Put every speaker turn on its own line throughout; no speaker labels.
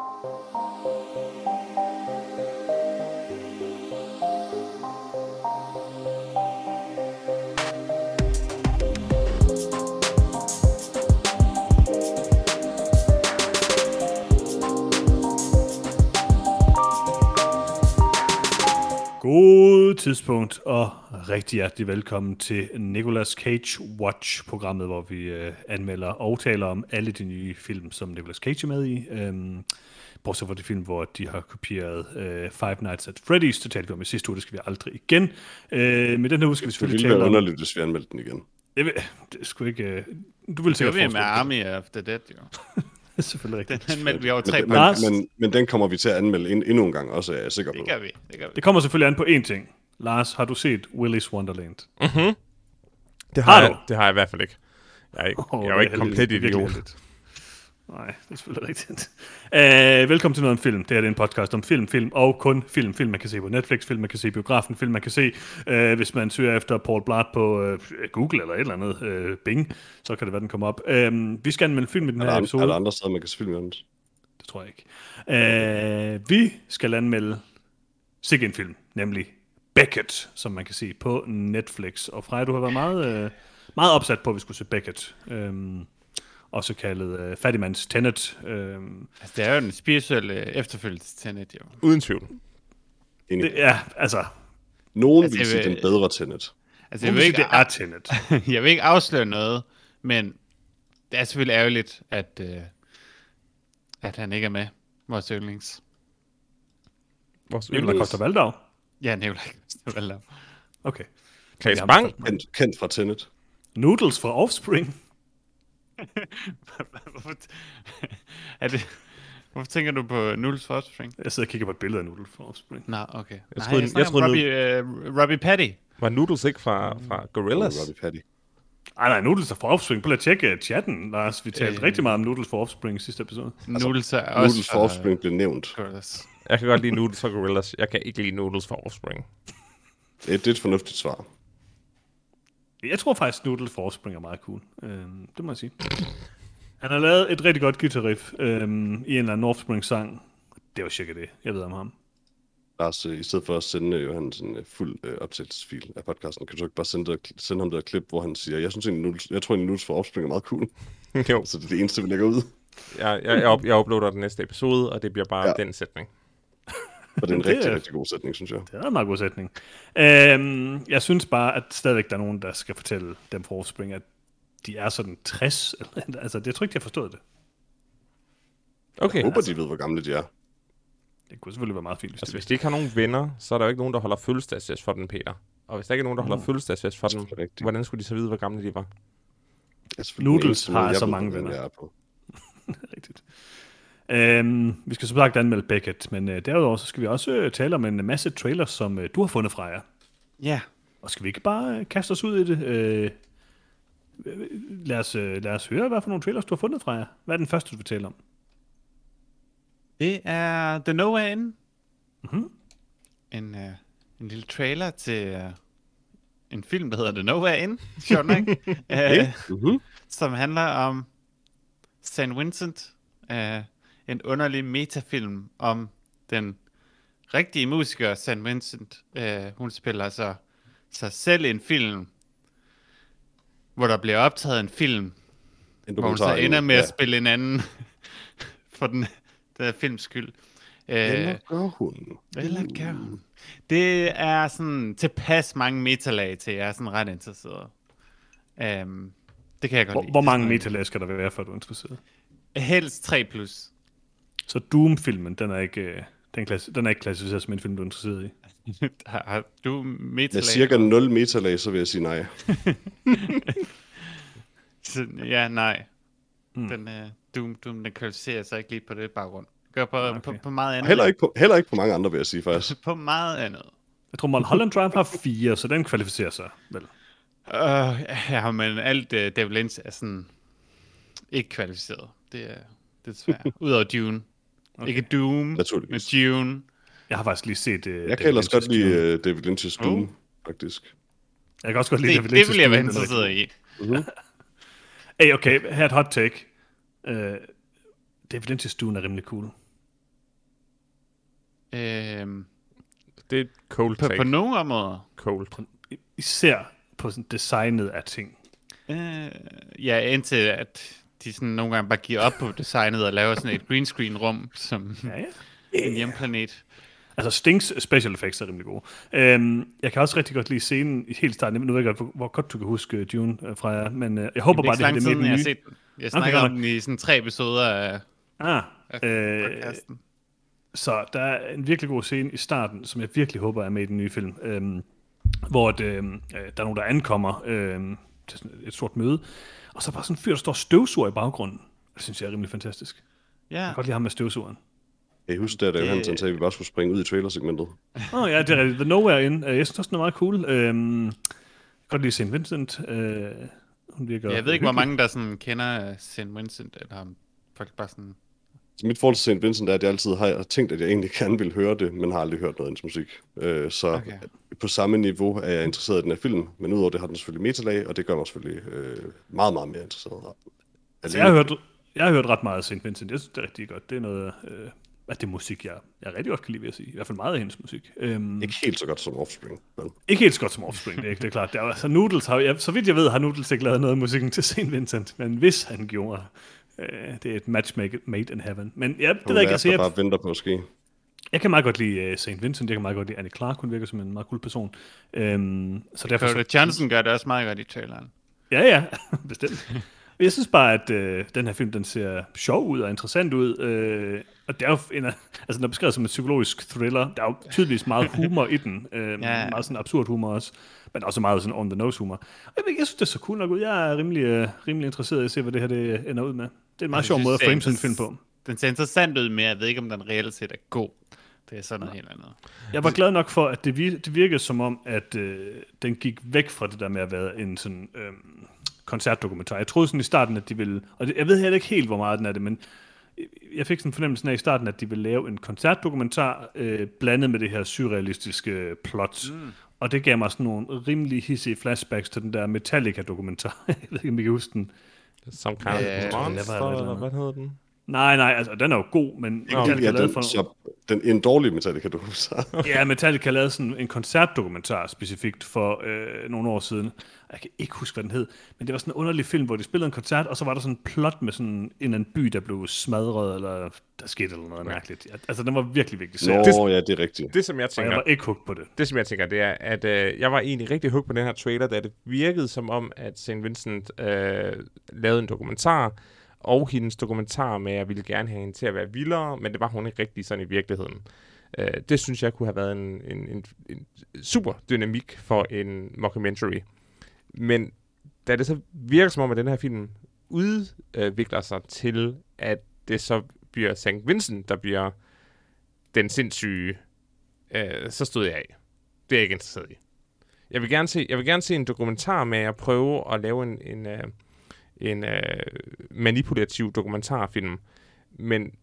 Thank you. God tidspunkt, og rigtig hjertelig velkommen til Nicolas Cage Watch-programmet, hvor vi øh, anmelder og taler om alle de nye film, som Nicolas Cage er med i. Øhm, bortset fra de film, hvor de har kopieret øh, Five Nights at Freddy's, det talte vi om i sidste uge, det skal vi aldrig igen. Øh, men den her uge skal vi
Det
selvfølgelig
ville
tale
være
om...
underligt, hvis vi anmeldte den igen.
Ved, det skulle ikke... Øh, du vil
Det
sikkert
var vi med Army of the Dead, jo.
dig. Selvfølgelig
Den
rigtigt.
anmeldte vi over tre
Men.
Lars?
men, men, men den kommer vi til at anmelde en, endnu en gang også, er jeg sikker på.
Det gør vi, det gør vi.
Det kommer selvfølgelig an på én ting. Lars, har du set Willy's Wonderland?
Det
Har
har,
du?
jeg, det har jeg i hvert fald ikke. Jeg er, ikke,
Åh,
jeg er jo ikke komplet idiot.
Nej, det er selvfølgelig rigtigt. Uh, velkommen til noget om film. Det her er en podcast om film, film og kun film. Film, man kan se på Netflix, film, man kan se i biografen, film, man kan se, uh, hvis man søger efter Paul Blart på uh, Google eller et eller andet, uh, Bing, så kan det være, den kommer op. Uh, vi skal anmelde film i den
Er
her
der,
episode.
er der andre steder, man kan se film Jørgens?
Det tror jeg ikke. Uh, vi skal anmelde sikke en film, nemlig Beckett, som man kan se på Netflix. Og Freja, du har været meget, uh, meget opsat på, at vi skulle se Beckett. Um, også kaldet uh, Fattigmans Tenet. Um,
Altså, det er jo en spirituel øh, efterfølgelse til Tenet, jo.
Uden tvivl.
Enig.
det, ja, altså,
Nogen
Altså,
vil sige, den bedre Tenet.
Altså,
jeg
vil, ikke,
det er Tenet.
jeg vil ikke afsløre noget, men det er selvfølgelig ærgerligt, at, øh, at han ikke er med, vores yndlings.
Vores
Nicolai
yndlings.
Costa Valdau.
Ja, Nicolai Valdau.
Okay.
Klaas Bang.
Kendt, kendt fra Tenet.
Noodles fra Offspring.
Hvorfor, er det, hvorfor tænker du på Nuls Forspring?
Jeg sidder og kigger på et billede af Noodles fra Offspring.
Nå, okay. Jeg Nej,
troede-
jeg,
jeg troede,
Robbie, uh, Robbie Patty.
Var Noodles ikke fra, fra Gorillaz?
Robbie Patty.
Ej, nej, Noodles er fra Offspring. Prøv at tjekke chatten, Lars. Vi talte
Øh.
rigtig meget om Noodles fra Offspring i sidste episode.
Altså, Noodles er også
Noodles for Offspring blev nævnt.
Gorillaz.
Jeg kan godt lide Noodles fra Gorillaz. Jeg kan ikke lide Noodles fra Offspring.
Det, det er et fornuftigt svar.
Jeg tror faktisk, Noodles for Offspring er meget cool. Øhm, det må jeg sige. Han har lavet et rigtig godt guitarriff øhm, i en eller anden Offspring-sang. Det var cirka det, jeg ved om ham.
Lars, øh, i stedet for at sende øh, Johannes en øh, fuld øh, optagelsesfil af podcasten, kan du ikke bare sende, det, sende ham det der klip, hvor han siger, jeg synes egentlig, Noodles, jeg tror egentlig, Noodles for Offspring er meget cool.
jo,
Så det er det eneste, vi lægger ud.
jeg, jeg, jeg, jeg uploader den næste episode, og det bliver bare
ja.
den sætning.
Og det er en
Det er-
rigtig, rigtig god sætning, synes jeg.
Det er en meget god sætning. Øhm, jeg synes bare, at stadigvæk der er nogen, der skal fortælle dem fra Offspring, at de er sådan 60. Eller, altså, jeg tror ikke, de har forstået det.
Okay.
Jeg håber, de ved, hvor gamle de er.
Det kunne selvfølgelig være meget fint, hvis
Altså,
de
hvis de ikke har nogen venner, så er der jo ikke nogen, der holder fødselsdagsfest for den, Peter. Og hvis der ikke er nogen, der holder
Mm.
fødselsdagsfest for den,
Det
hvordan skulle de så vide, hvor gamle de var?
Det
Noodles har så mange venner.
jeg er på.
Rigtigt. Øhm, vi skal som sagt anmelde Beckett, men øh, derudover så skal vi også øh, tale om en masse trailers, som øh, du har fundet fra jer.
Ja.
Og skal vi ikke bare øh, kaste os ud i det? Øh, øh, lad, os, øh, lad os høre, hvad for nogle trailers du har fundet fra jer. Hvad er den første, du vil tale om?
Det er The Nowhere In.
Mhm.
En, uh, en lille trailer til uh, en film, der hedder The Nowhere In. Sjovt nok. uh,
Mm-hmm.
som handler om St. Vincent. Uh, en underlig metafilm om den rigtige musiker, St. Vincent. Uh, hun spiller så sig selv i en film, hvor der bliver optaget en film,
En
hvor hun så ender med
ja.
at spille en anden for den, den her films skyld.
Eller
Øh,
gør hun?
eller gør hun? Det er sådan tilpas mange metalag til, jeg er sådan ret interesseret. Um, det kan jeg godt
Hvor,
lide.
hvor
Det er
mange metalag skal der være, for at du er interesseret?
Helst 3 plus.
Så Doom-filmen, den er ikke, øh, den, klass- den er ikke klassificeret som en film, du er interesseret i.
har, har du metalag?
Med cirka 0 meterlag, så vil jeg sige nej.
Så- Ja, nej.
Hmm.
Den, uh, Doom, Doom, den kvalificerer sig ikke lige på det baggrund. Gør på,
Okay.
okay. på, på meget andet.
Heller ikke, på, heller ikke på mange andre, vil jeg sige faktisk.
På meget andet.
Jeg tror, Mulholland Drive har fire, så den kvalificerer sig vel.
Uh, ja, men alt uh, David Lynch er sådan ikke kvalificeret. Det er, det er svært. Udover Dune. Okay. Ikke Doom, men. Dune.
Jeg har faktisk lige set... Uh,
Jeg kan ellers godt lide uh, David Lynch's Doom,
Oh.
faktisk.
Jeg kan også godt lide
Det,
David
det
Lynch's
vil jeg være
er
interesseret i.
Hey, okay, her er et hot take. Uh, David Lynch's Dune er rimelig cool.
Øh,
Det er et cold
på,
take.
på nogle områder.
Cold.
Især på sådan designet af ting.
Øh, ja, indtil at de sådan nogle gange bare giver op på designet og laver sådan et green screen rum som
Ja, ja.
en hjemplanet.
Altså Stings special effects er rimelig gode. Øhm, jeg kan også rigtig godt lide scenen i helt starten. Nu ved jeg godt, hvor godt du kan huske øh, Dune øh, fra jer, men øh, jeg håber
Det
bare, det det er
lang
med den
jeg
nye.
set den. Jeg snakker
godt
om den i sådan tre episoder af,
Ah,
af
øh,
podcasten.
så der er en virkelig god scene i starten, som jeg virkelig håber er med i den nye film, øhm, hvor det, øh, der er nogen, der ankommer øh, til et stort møde, og så er bare sådan en fyr, der står støvsuger i baggrunden. Det synes jeg er rimelig fantastisk. Jeg
Ja,
kan godt lide ham med støvsugeren.
Jeg husker, at
Det-
han sagde, at vi bare skulle springe ud i trailersegmentet.
Åh oh, ja, det er rigtigt. The Nowhere In. Øh, Jeg synes også, den er meget cool. Øhm, jeg kan godt lide St. Vincent. Øh, hun virker
jeg ved ikke, hvor mange der sådan kender St. Vincent, eller om folk bare sådan...
Så mit forhold til St. Vincent er, at jeg altid har tænkt, at jeg egentlig gerne vil høre det, men har aldrig hørt noget af hans musik. Øh, så
Okay.
på samme niveau er jeg interesseret i den her film, men udover det har den selvfølgelig metalag, og det gør mig selvfølgelig øh, meget, meget mere interesseret.
Altså, jeg, har hørt, jeg har hørt ret meget af St. Vincent. Jeg synes, det er rigtig godt. Det er noget øh, af det musik, jeg, jeg rigtig godt kan lide, vil jeg sige. I hvert fald meget af hendes musik. Øhm,
Ikke helt så godt som Offspring. Men
ikke helt så godt som Offspring, det er, ikke, det er klart. Der er, altså, Noodles har, jeg, så vidt jeg ved, har Noodles ikke lavet noget af musikken til St. Vincent. Men hvis han gjorde, øh, det er et match made, made in heaven. Men ja, det
hun
jeg ikke. Altså,
der
jeg,
bare venter på at ske.
Jeg kan meget godt lide uh, St. Vincent, jeg kan meget godt lide Annie Clark, hun virker som en meget cool person. Øhm, så derfor
Dakota
så,
Johnson gør det også meget godt i traileren.
Ja, ja, bestemt. Jeg synes bare, at øh, den her film, den ser sjov ud og interessant ud. Øh, og det er jo en af, altså den er beskrevet som en psykologisk thriller. Der er jo tydeligvis meget humor i den. Øh,
Ja.
Meget sådan absurd humor også. Men også meget sådan on-the-nose humor. Og jeg, jeg synes, det er så cool nok ud. Jeg er rimelig, øh, rimelig interesseret i at se, hvad det her det ender ud med. Det er en meget sjov måde at frame sådan en film på.
Den ser interessant ud, men jeg ved ikke, om den reelt set er god. Det er sådan noget helt andet.
Jeg var glad nok for, at det, vir- det virkede som om, at øh, den gik væk fra det der med at være en sådan øh, koncertdokumentar. Jeg troede sådan i starten, at de ville, og det, jeg ved heller ikke helt, hvor meget den er det, men jeg fik sådan en fornemmelse af i starten, at de ville lave en koncertdokumentar øh, blandet med det her surrealistiske plot. Mm. Og det gav mig sådan nogle rimelig hissige flashbacks til den der Metallica-dokumentar. jeg ved ikke, om I kan huske den.
Some kind of
Ja,
monster,
eller
hvad hedder den?
Nej, nej, altså den er jo god, men Metallica
Ja,
lavede
den,
for...
så, den, en dårlig Metallica dokumentar.
Ja, Metallica lavede sådan en koncertdokumentar specifikt for øh, nogle år siden. Jeg kan ikke huske, hvad den hed, men det var sådan en underlig film, hvor de spillede en koncert, og så var der sådan en plot med sådan en eller anden by, der blev smadret, eller der skete eller noget mærkeligt. Altså, den var virkelig vigtig
Nå,
serie,
ja, det er rigtigt.
Det, som jeg
og jeg
tænker,
var ikke hugt på det.
det, som jeg tænker, det er, at øh, jeg var egentlig rigtig hooked på den her trailer, da det virkede som om, at St. Vincent øh, lavede en dokumentar, og hendes dokumentar med, at jeg ville gerne have hende til at være vildere, men det var hun ikke rigtig sådan i virkeligheden. Øh, det synes jeg kunne have været en, en, en, en super dynamik for en mockumentary. Men da det så virker som om, at den her film udvikler sig til, at det så bliver St. Vincent, der bliver den sindssyge, øh, så stod jeg af. Det er jeg ikke interesseret i. Jeg vil gerne se, jeg vil gerne se en dokumentar med at prøve at lave en, en, øh, en øh, manipulativ dokumentarfilm, men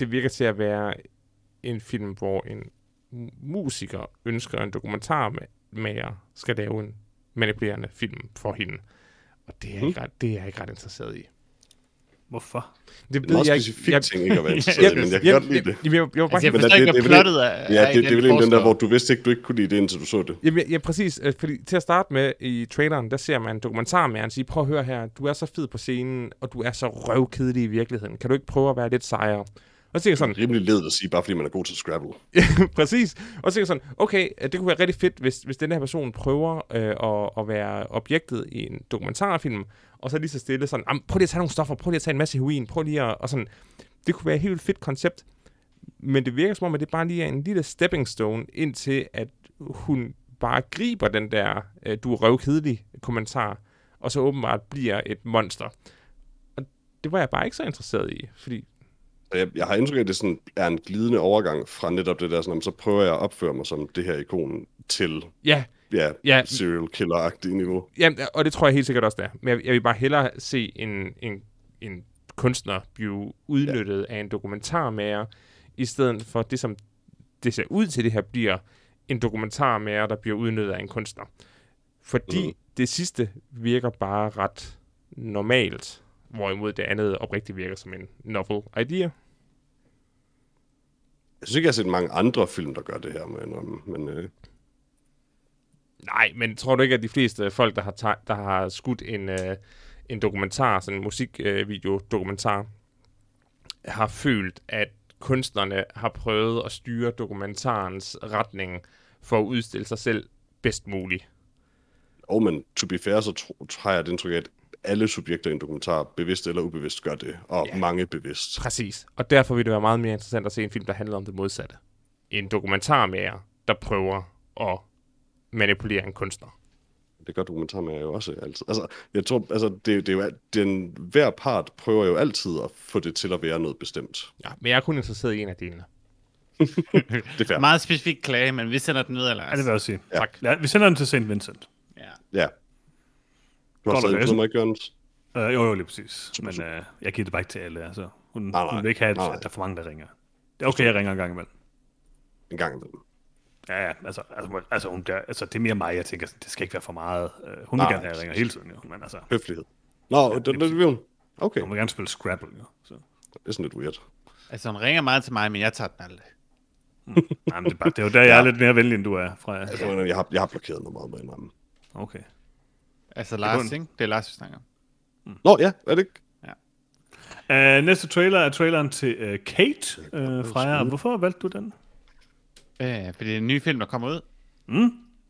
det virker til at være en film, hvor en musiker ønsker en dokumentarmager skal lave en manipulerende film for hende. Og det er, jeg ikke ret, det er jeg ikke ret interesseret i.
Hvorfor?
Det
Det er en meget specifik ting ikke at være interesseret i, men jeg kan godt lide det.
Jamen, jeg, jeg, jeg,
Altså, jeg forstår
det-
ikke, hvad
er
plottet er.
Ja, det, det er vel en den der, hvor du vidste ikke, du ikke kunne lide det, indtil du så det.
Jamen, ja, ja, præcis. Øh, Fordi til at starte med i traileren, der ser man en dokumentar med, han siger, prøv at høre her, du er så fed på scenen, og du er så røvkedelig i virkeligheden. Kan du ikke prøve at være lidt sejere? Og så tænker jeg sådan,
Rimelig ledet at sige, bare fordi man er god til Scrabble.
præcis. Og så tænker jeg sådan, okay, det kunne være rigtig fedt, hvis, hvis den her person prøver øh, at, at være objektet i en dokumentarfilm, og så lige så stille sådan, "Am, prøv lige at tage nogle stoffer, prøv lige at tage en masse heroin, prøv lige at, og sådan, det kunne være et helt fedt koncept, men det virker som om, at det bare lige er en lille stepping stone, indtil at hun bare griber den der, øh, du er røvkedelig kommentar, og så åbenbart bliver et monster. Og det var jeg bare ikke så interesseret i, fordi
Og Jeg, jeg har indtryk af, at det sådan er en glidende overgang fra netop det der, sådan, "Jamen, så prøver jeg at opføre mig som det her ikon til
ja,
ja,
Ja.
serial killer-agtigt niveau.
Jamen, og det tror jeg helt sikkert også, det er. Men jeg, jeg vil bare hellere se en, en, en kunstner blive udnyttet ja. af en dokumentarmager, i stedet for det, som det ser ud til, det her bliver en dokumentarmager, der bliver udnyttet af en kunstner. Fordi mm. det sidste virker bare ret normalt, hvorimod det andet oprigtigt virker som en novel idea.
Jeg synes ikke, jeg har set mange andre film, der gør det her, men, men øh,
Nej, men tror du ikke, at de fleste folk, der har, der har skudt en, øh, en dokumentar, sådan en musikvideo-dokumentar, har følt, at kunstnerne har prøvet at styre dokumentarens retning for at udstille sig selv bedst muligt?
Og men to be fair, så tro, har jeg det indtryk af, at alle subjekter i en dokumentar, bevidst eller ubevidst, gør det. Og
Ja.
mange bevidst.
Præcis. Og derfor vil det være meget mere interessant at se en film, der handler om det modsatte. En dokumentarmager, der prøver at manipulere en kunstner.
Det gør dokumentar med jo også altid. Altså, jeg tror, altså, det, det er jo, den, hver part prøver jo altid at få det til at være noget bestemt.
Ja, men jeg er kun interesseret i en af delene.
Det er fair.
Meget specifik klage, men vi sender den videre, Lars.
Ja, det vil jeg også sige.
Ja.
Tak. Ja, vi sender den til St. Vincent.
Ja.
Ja. Du har stadig noget, ikke, Jørgens?
Uh, jo, jo, lige præcis. Men uh, jeg giver det bare ikke til alle. Altså. Hun,
Nej, nej.
hun vil ikke have, at,
Nej, nej.
at der er for mange, der ringer. Det er okay, jeg ringer en gang imellem.
En gang imellem.
Ja, ja, altså, altså, hun- altså, hun, der, altså det er mere mig, jeg tænker, det skal ikke være for meget. Uh, hun vil
Nej,
gerne have, at jeg ringer hele tiden, jo. Men altså,
Høflighed. Nå, ja, det, det, det, det, okay.
hun vil gerne spille Scrabble, jo. Så.
Det er sådan lidt weird.
Altså, hun ringer meget til mig, men jeg tager den aldrig.
Nej, men det er, bare, det er jo der, jeg er lidt mere venlig, end du er, fra
Altså, jeg, har, jeg har blokeret noget meget med hinanden.
Okay.
Altså, Lars, ikke? Det er Lars, vi snakker om.
Nå, ja, er det ikke?
Uh, næste trailer er traileren til uh, Kate uh, fra jer. Hvorfor valgte du den?
Øh, fordi det er en ny film, der kommer ud.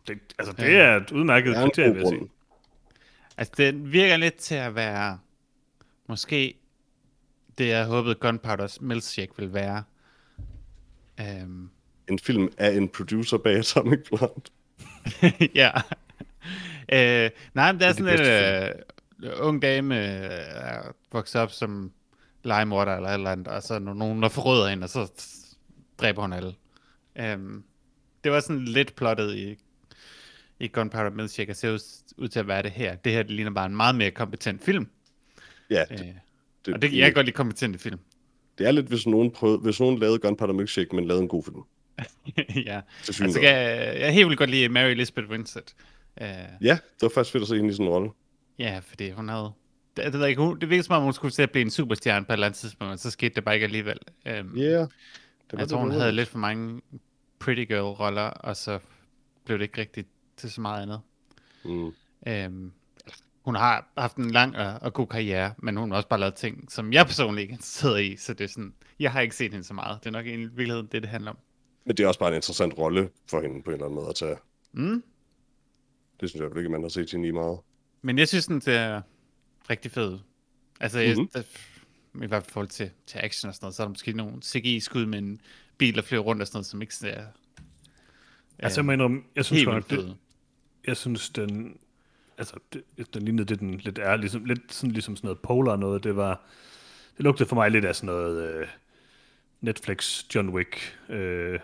Det, altså, det er et udmærket
Det er
kriterie, vil jeg sige.
Altså, den virker lidt til at være... Måske det, jeg håbede Gunpowder's Milkshake ville være. Øhm,
En film af en producer bag Atomic Blonde.
ja. Øh, nej, men det er sådan en øh, ung dame, øh, er vokset op som legemorder eller et eller andet, og så er nogen, der forråder hende, og så dræber hun alle. Øhm, det var sådan lidt plottet i, i Gunpowder Milkshake, og ser ud, ud til at være det her. Det her det ligner bare en meget mere kompetent film.
Ja,
Øh,
det, det,
og det, jeg kan godt lide kompetente film.
det er lidt, hvis nogen, prøvede, hvis nogen lavede Gunpowder Milkshake, men lavede en god film.
ja. Altså, jeg, jeg helt vildt godt lide Mary Elizabeth Winstead. Uh,
Ja, det var faktisk fedt at se hende i sådan en rolle.
Ja, fordi hun havde... Det, det, ikke, hun, det virkede som om, hun skulle til at blive en superstjerne på et eller andet tidspunkt, men så skete det bare ikke alligevel. Um,
Ja. Yeah. Det
jeg tror, hun havde lidt for mange pretty girl-roller, og så blev det ikke rigtigt til så meget andet.
Mm.
Um, hun har haft en lang og, og god karriere, men hun har også bare lavet ting, som jeg personligt ikke er interesseret i, så det er sådan, jeg har ikke set hende så meget. Det er nok i virkeligheden det, det handler om.
Men det er også bare en interessant rolle for hende på en eller anden måde at tage.
Mm.
Det synes jeg ikke, man har set hende i meget.
Men jeg synes, den ser rigtig fed. Altså, mm-hmm.
Mhm.
jeg, der, i hvert fald til, til action og sådan noget, så er der måske nogle CGI-skud med en bil, der flyver rundt og sådan noget, som ikke ser
Altså, jeg, mener, jeg synes godt, det, jeg synes, den, altså, det, den lignede det, den lidt er, ligesom, lidt sådan, ligesom sådan noget polar noget, det var, det lugtede for mig lidt af sådan noget øh, Netflix, John Wick, øh,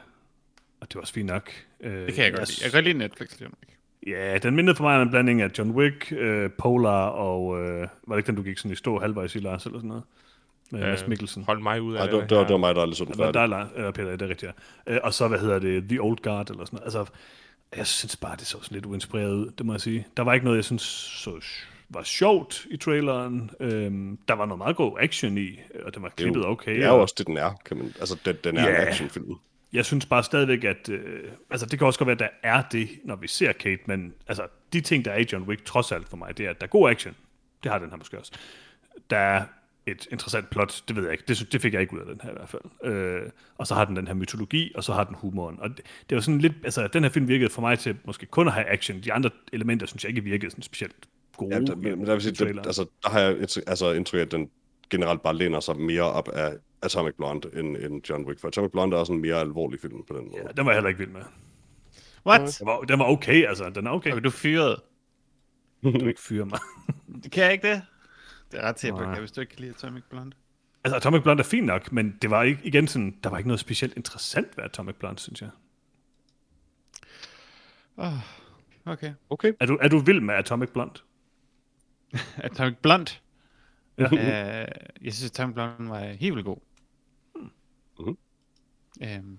og det var også fint nok. Øh,
Det kan jeg godt lide. Jeg kan godt lide Netflix, om ikke.
Ja, den mindede for mig om en blanding af John Wick, øh, Polar og, øh, var det ikke den, du gik sådan i stå halvvejs i, Lars, eller sådan noget? Med øh, Mads Mikkelsen.
Hold mig ud af
Nej, det, var- det, var, det var mig, der aldrig så den færdig.
der er eller Peter, det er rigtigt, ja. Øh, og så, hvad hedder det, The Old Guard, eller sådan noget. Altså, jeg synes bare, det så sådan lidt uinspireret ud, det må jeg sige. Der var ikke noget, jeg synes så var sjovt i traileren. Øhm, der var noget meget god action i, og den var
Det
klippet okay.
Det er
og-
jo også det, den er. Kan man, altså, den, den er
Ja.
en actionfilm.
Jeg synes bare stadigvæk, at... Øh, altså, det kan også godt være, at der er det, når vi ser Kate, men altså, de ting, der er i John Wick, trods alt for mig, det er, at der er god action. Det har den her måske også. Der er et interessant plot, det ved jeg ikke. Det, det fik jeg ikke ud af den her i hvert fald. Øh, og så har den den her mytologi, og så har den humoren. Og det, det var sådan lidt... Altså, den her film virkede for mig til måske kun at have action. De andre elementer, synes jeg ikke virkede sådan specielt gode.
Ja, der, men, der, vil sige, det, altså, der har jeg et, altså, indtryk at den generelt bare læner sig mere op af Atomic Blonde end, end John Wick. For Atomic Blonde er også en mere alvorlig film på den måde.
Ja, den var jeg heller ikke vild med.
What?
Den var, den var okay, altså. Den er okay.
Okay, du fyrede.
Du vil ikke fyre mig.
Kan jeg ikke det? Det er ret at hvis du ikke kan lide Atomic Blonde.
Altså, Atomic Blonde er fint nok, men det var ikke, igen sådan, der var ikke noget specielt interessant ved Atomic Blonde, synes jeg.
Oh, okay.
Okay.
Er du, er du vild med Atomic Blonde?
Atomic Blonde.
Ja.
uh, jeg synes, Atomic Blonde var helt vildt god. Um,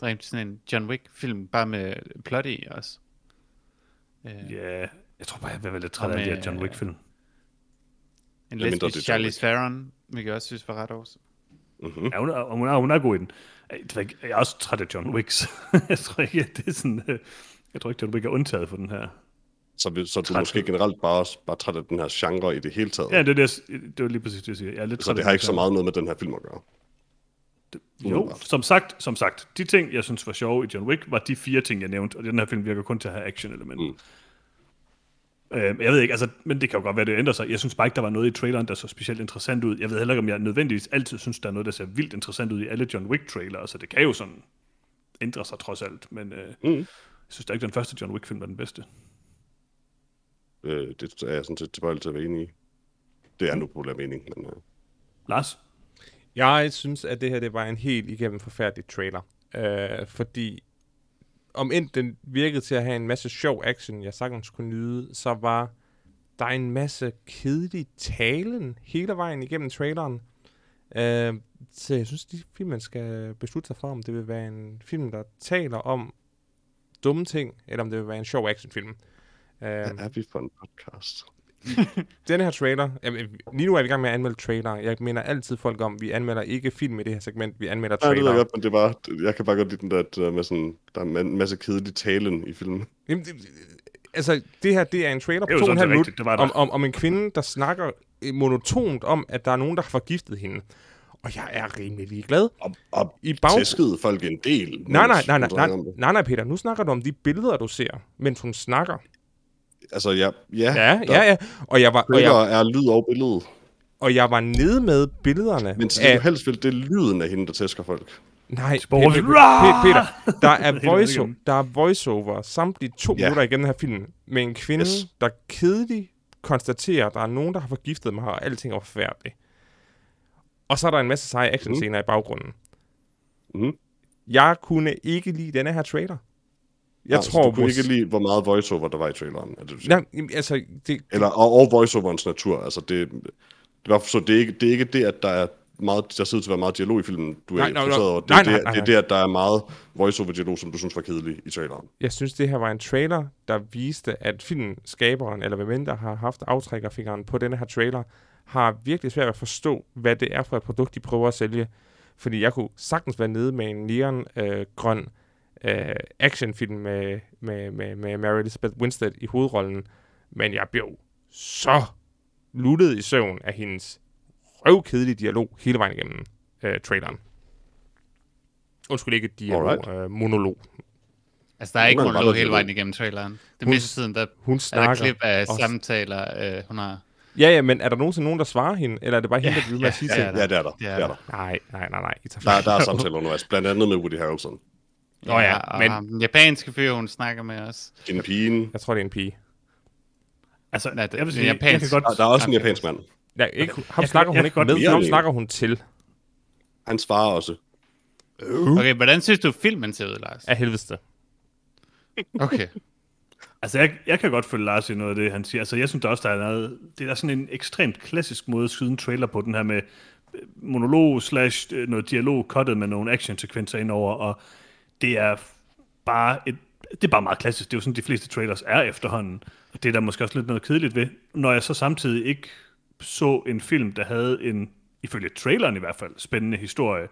der er sådan en John Wick-film, bare med plot i også. Uh,
Ja, jeg tror bare, jeg vil være lidt træt af de her John Wick-film.
En
er
lesbisk
John
Charlize Theron, hvilket jeg også synes var ret awesome.
Mm-hmm.
Ja, hun er, hun er, hun er god i den. Jeg, er også træt af John Wicks. jeg tror ikke, at det er sådan... øh, Jeg tror ikke, John Wick er undtaget for den her.
Så, vi, så du
Træt.
måske generelt bare, bare træt af den her genre i det hele taget.
Ja, det er, det, jeg- det var lige præcis det, jeg siger. Jeg er lidt
så
træt
det har ikke så meget noget med den her film at gøre.
Jo, som sagt, som sagt, de ting, jeg synes var sjove i John Wick, var de fire ting, jeg nævnte, og den her film virker kun til at have action-element. Mm. Øh, jeg ved ikke, altså, men det kan jo godt være, det ændrer sig. Jeg synes bare ikke, der var noget i traileren, der så specielt interessant ud. Jeg ved heller ikke, om jeg nødvendigvis altid synes, der er noget, der ser vildt interessant ud i alle John Wick-trailere, så det kan jo sådan ændre sig trods alt, men øh,
Mm.
jeg synes da ikke, den første John Wick-film var den bedste.
Øh, det er jeg sådan set tilbøjelig til at være enig i. Det er nu på mening, men øh,
Lars?
Jeg synes, at det her det var en helt igennem forfærdelig trailer. Øh, fordi om end den virkede til at have en masse sjov action, jeg sagtens kunne nyde, så var der en masse kedelig talen hele vejen igennem traileren. Øh, så jeg synes, de film, man skal beslutte sig for, om det vil være en film, der taler om dumme ting, eller om det vil være en sjov actionfilm. Øh,
hvad er vi for en podcast?
den her trailer, jamen, lige nu er vi i gang med at anmelde trailer. Jeg mener altid folk om, vi anmelder ikke film i det her segment, vi anmelder
Nej, det ved
trailer.
jeg godt, men det var, jeg kan bare godt lide den der, der med sådan, der er en masse kedelig talen i filmen.
Jamen, det, altså, det her, det er en trailer
er
på to og en halv minut om, om, om en kvinde, der snakker øh, monotont om, at der er nogen, der har forgiftet hende. Og jeg er rimelig glad.
Og, og
I bag...
tæskede folk en del.
Nej, nej, nej, nej, nej, nej, nej, Peter. Nu snakker du om de billeder, du ser, mens hun snakker.
Altså, ja, ja,
Ja, ja, ja. Og jeg var, og jeg,
er lyd og billede.
og jeg var nede med billederne
Men så det du helst vil, det er lyden af hende, der tæsker folk.
Nej,
Sport.
Peter, Peter, Peter, der er, voice, der er voiceover samtlige to
Ja.
minutter igennem den her film med en kvinde,
Yes.
der kedeligt konstaterer, at der er nogen, der har forgiftet mig, og alting er forfærdeligt. Og så er der en masse seje actionscener mm. i baggrunden.
Mhm.
Jeg kunne ikke lide denne her trailer. Jeg
Nej,
tror,
du kunne
mås-
ikke lide, hvor meget voiceover der var i traileren. Er det, du siger?
Nej, altså, det,
Eller, og, og voiceoverens natur. Altså, det, det, var, så det, er ikke, det er ikke det, at der er meget, der ud til at være meget dialog i filmen, du er
Nej, nej,
interesseret
nej.
over. Det,
Nej,
er
nej,
det,
nej,
det er det, at der er meget voiceover-dialog, som du synes var kedelig i traileren.
jeg synes, det her var en trailer, der viste, at filmskaberen, eller hvem end der har haft aftrækkerfingeren på denne her trailer, har virkelig svært ved at forstå, hvad det er for et produkt, de prøver at sælge. Fordi jeg kunne sagtens være nede med en neon-grøn øh, grøn, øh, actionfilm med, med, med, med Mary Elizabeth Winstead i hovedrollen, men jeg blev så luttet i søvn af hendes røvkedelige dialog hele vejen igennem øh, traileren. Undskyld ikke dialog,
Alright.
øh, monolog.
Altså, der er ikke
Hun
monolog hele vejen igennem traileren. Det
Hun-
meste tiden, der
Hun
er der
snakker.
klip af
også.
samtaler, øh, hun har.
Ja, ja, men er der nogensinde nogen, der svarer hende, eller er det bare hende, der bliver ved med at sige
ja,
ting?
ja.
Ja, det er der.
Det er
er
der.
Nej, nej, nej, nej. I tager
Der, der er samtaler undervejs, blandt andet med Woody Harrelson.
Nå ja,
og
men-
ham, den japanske fyr, hun snakker med os.
En pigen.
Jeg tror, det er en pige.
Altså,
Nej, det-
jeg vil
det
sige,
er
jeg kan
japansk.
godt...
Der, der er også en japansk mand.
Ja, ikke, ham
kan-
snakker
jeg
hun
kan
ikke
godt
med, ham snakker hun til.
Han svarer også.
Okay, hvordan synes du, filmen ser ud, Lars?
Af helveste.
Okay.
Altså, jeg, jeg kan godt følge Lars i noget af det, han siger. Altså, jeg synes der også, der er noget... Det er sådan en ekstremt klassisk måde at skyde en trailer på, den her med øh, monolog slash øh, noget dialog cuttet med nogle actionsekvenser indover, og det er bare et... Det er bare meget klassisk. Det er jo sådan, de fleste trailers er efterhånden. Og det er der måske også lidt noget kedeligt ved. Når jeg så samtidig ikke så en film, der havde en, ifølge traileren i hvert fald, spændende historie,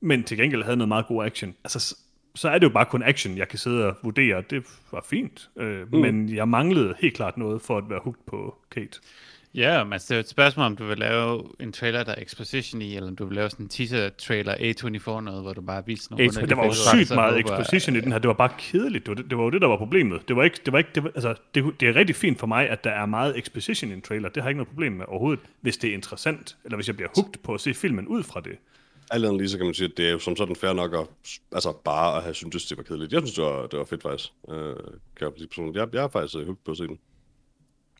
men til gengæld havde noget meget god action. Altså, så er det jo bare kun action, jeg kan sidde og vurdere. Det var fint, øh, mm. men jeg manglede helt klart noget for at være hugt på Kate.
Ja, men altså, det er et spørgsmål, om du vil lave en trailer, der er exposition i, eller om du vil lave sådan en teaser-trailer A24 noget, hvor du bare viser nogle
A24.
underlige
Der var jo sygt meget exposition i den her. Det var bare kedeligt. Det var det, var jo det der var problemet. Det var ikke, det var ikke, det var, altså, det, det er rigtig fint for mig, at der er meget exposition i en trailer. Det har jeg ikke noget problem med overhovedet, hvis det er interessant, eller hvis jeg bliver hugt på at se filmen ud fra det.
Alt andet lige, så kan man sige, at det er jo som sådan fair nok at, altså bare at have syntes, det var kedeligt. Jeg synes, det var, det var fedt faktisk. Øh, kan jeg sige personligt. Jeg, jeg er faktisk hugt på at se den.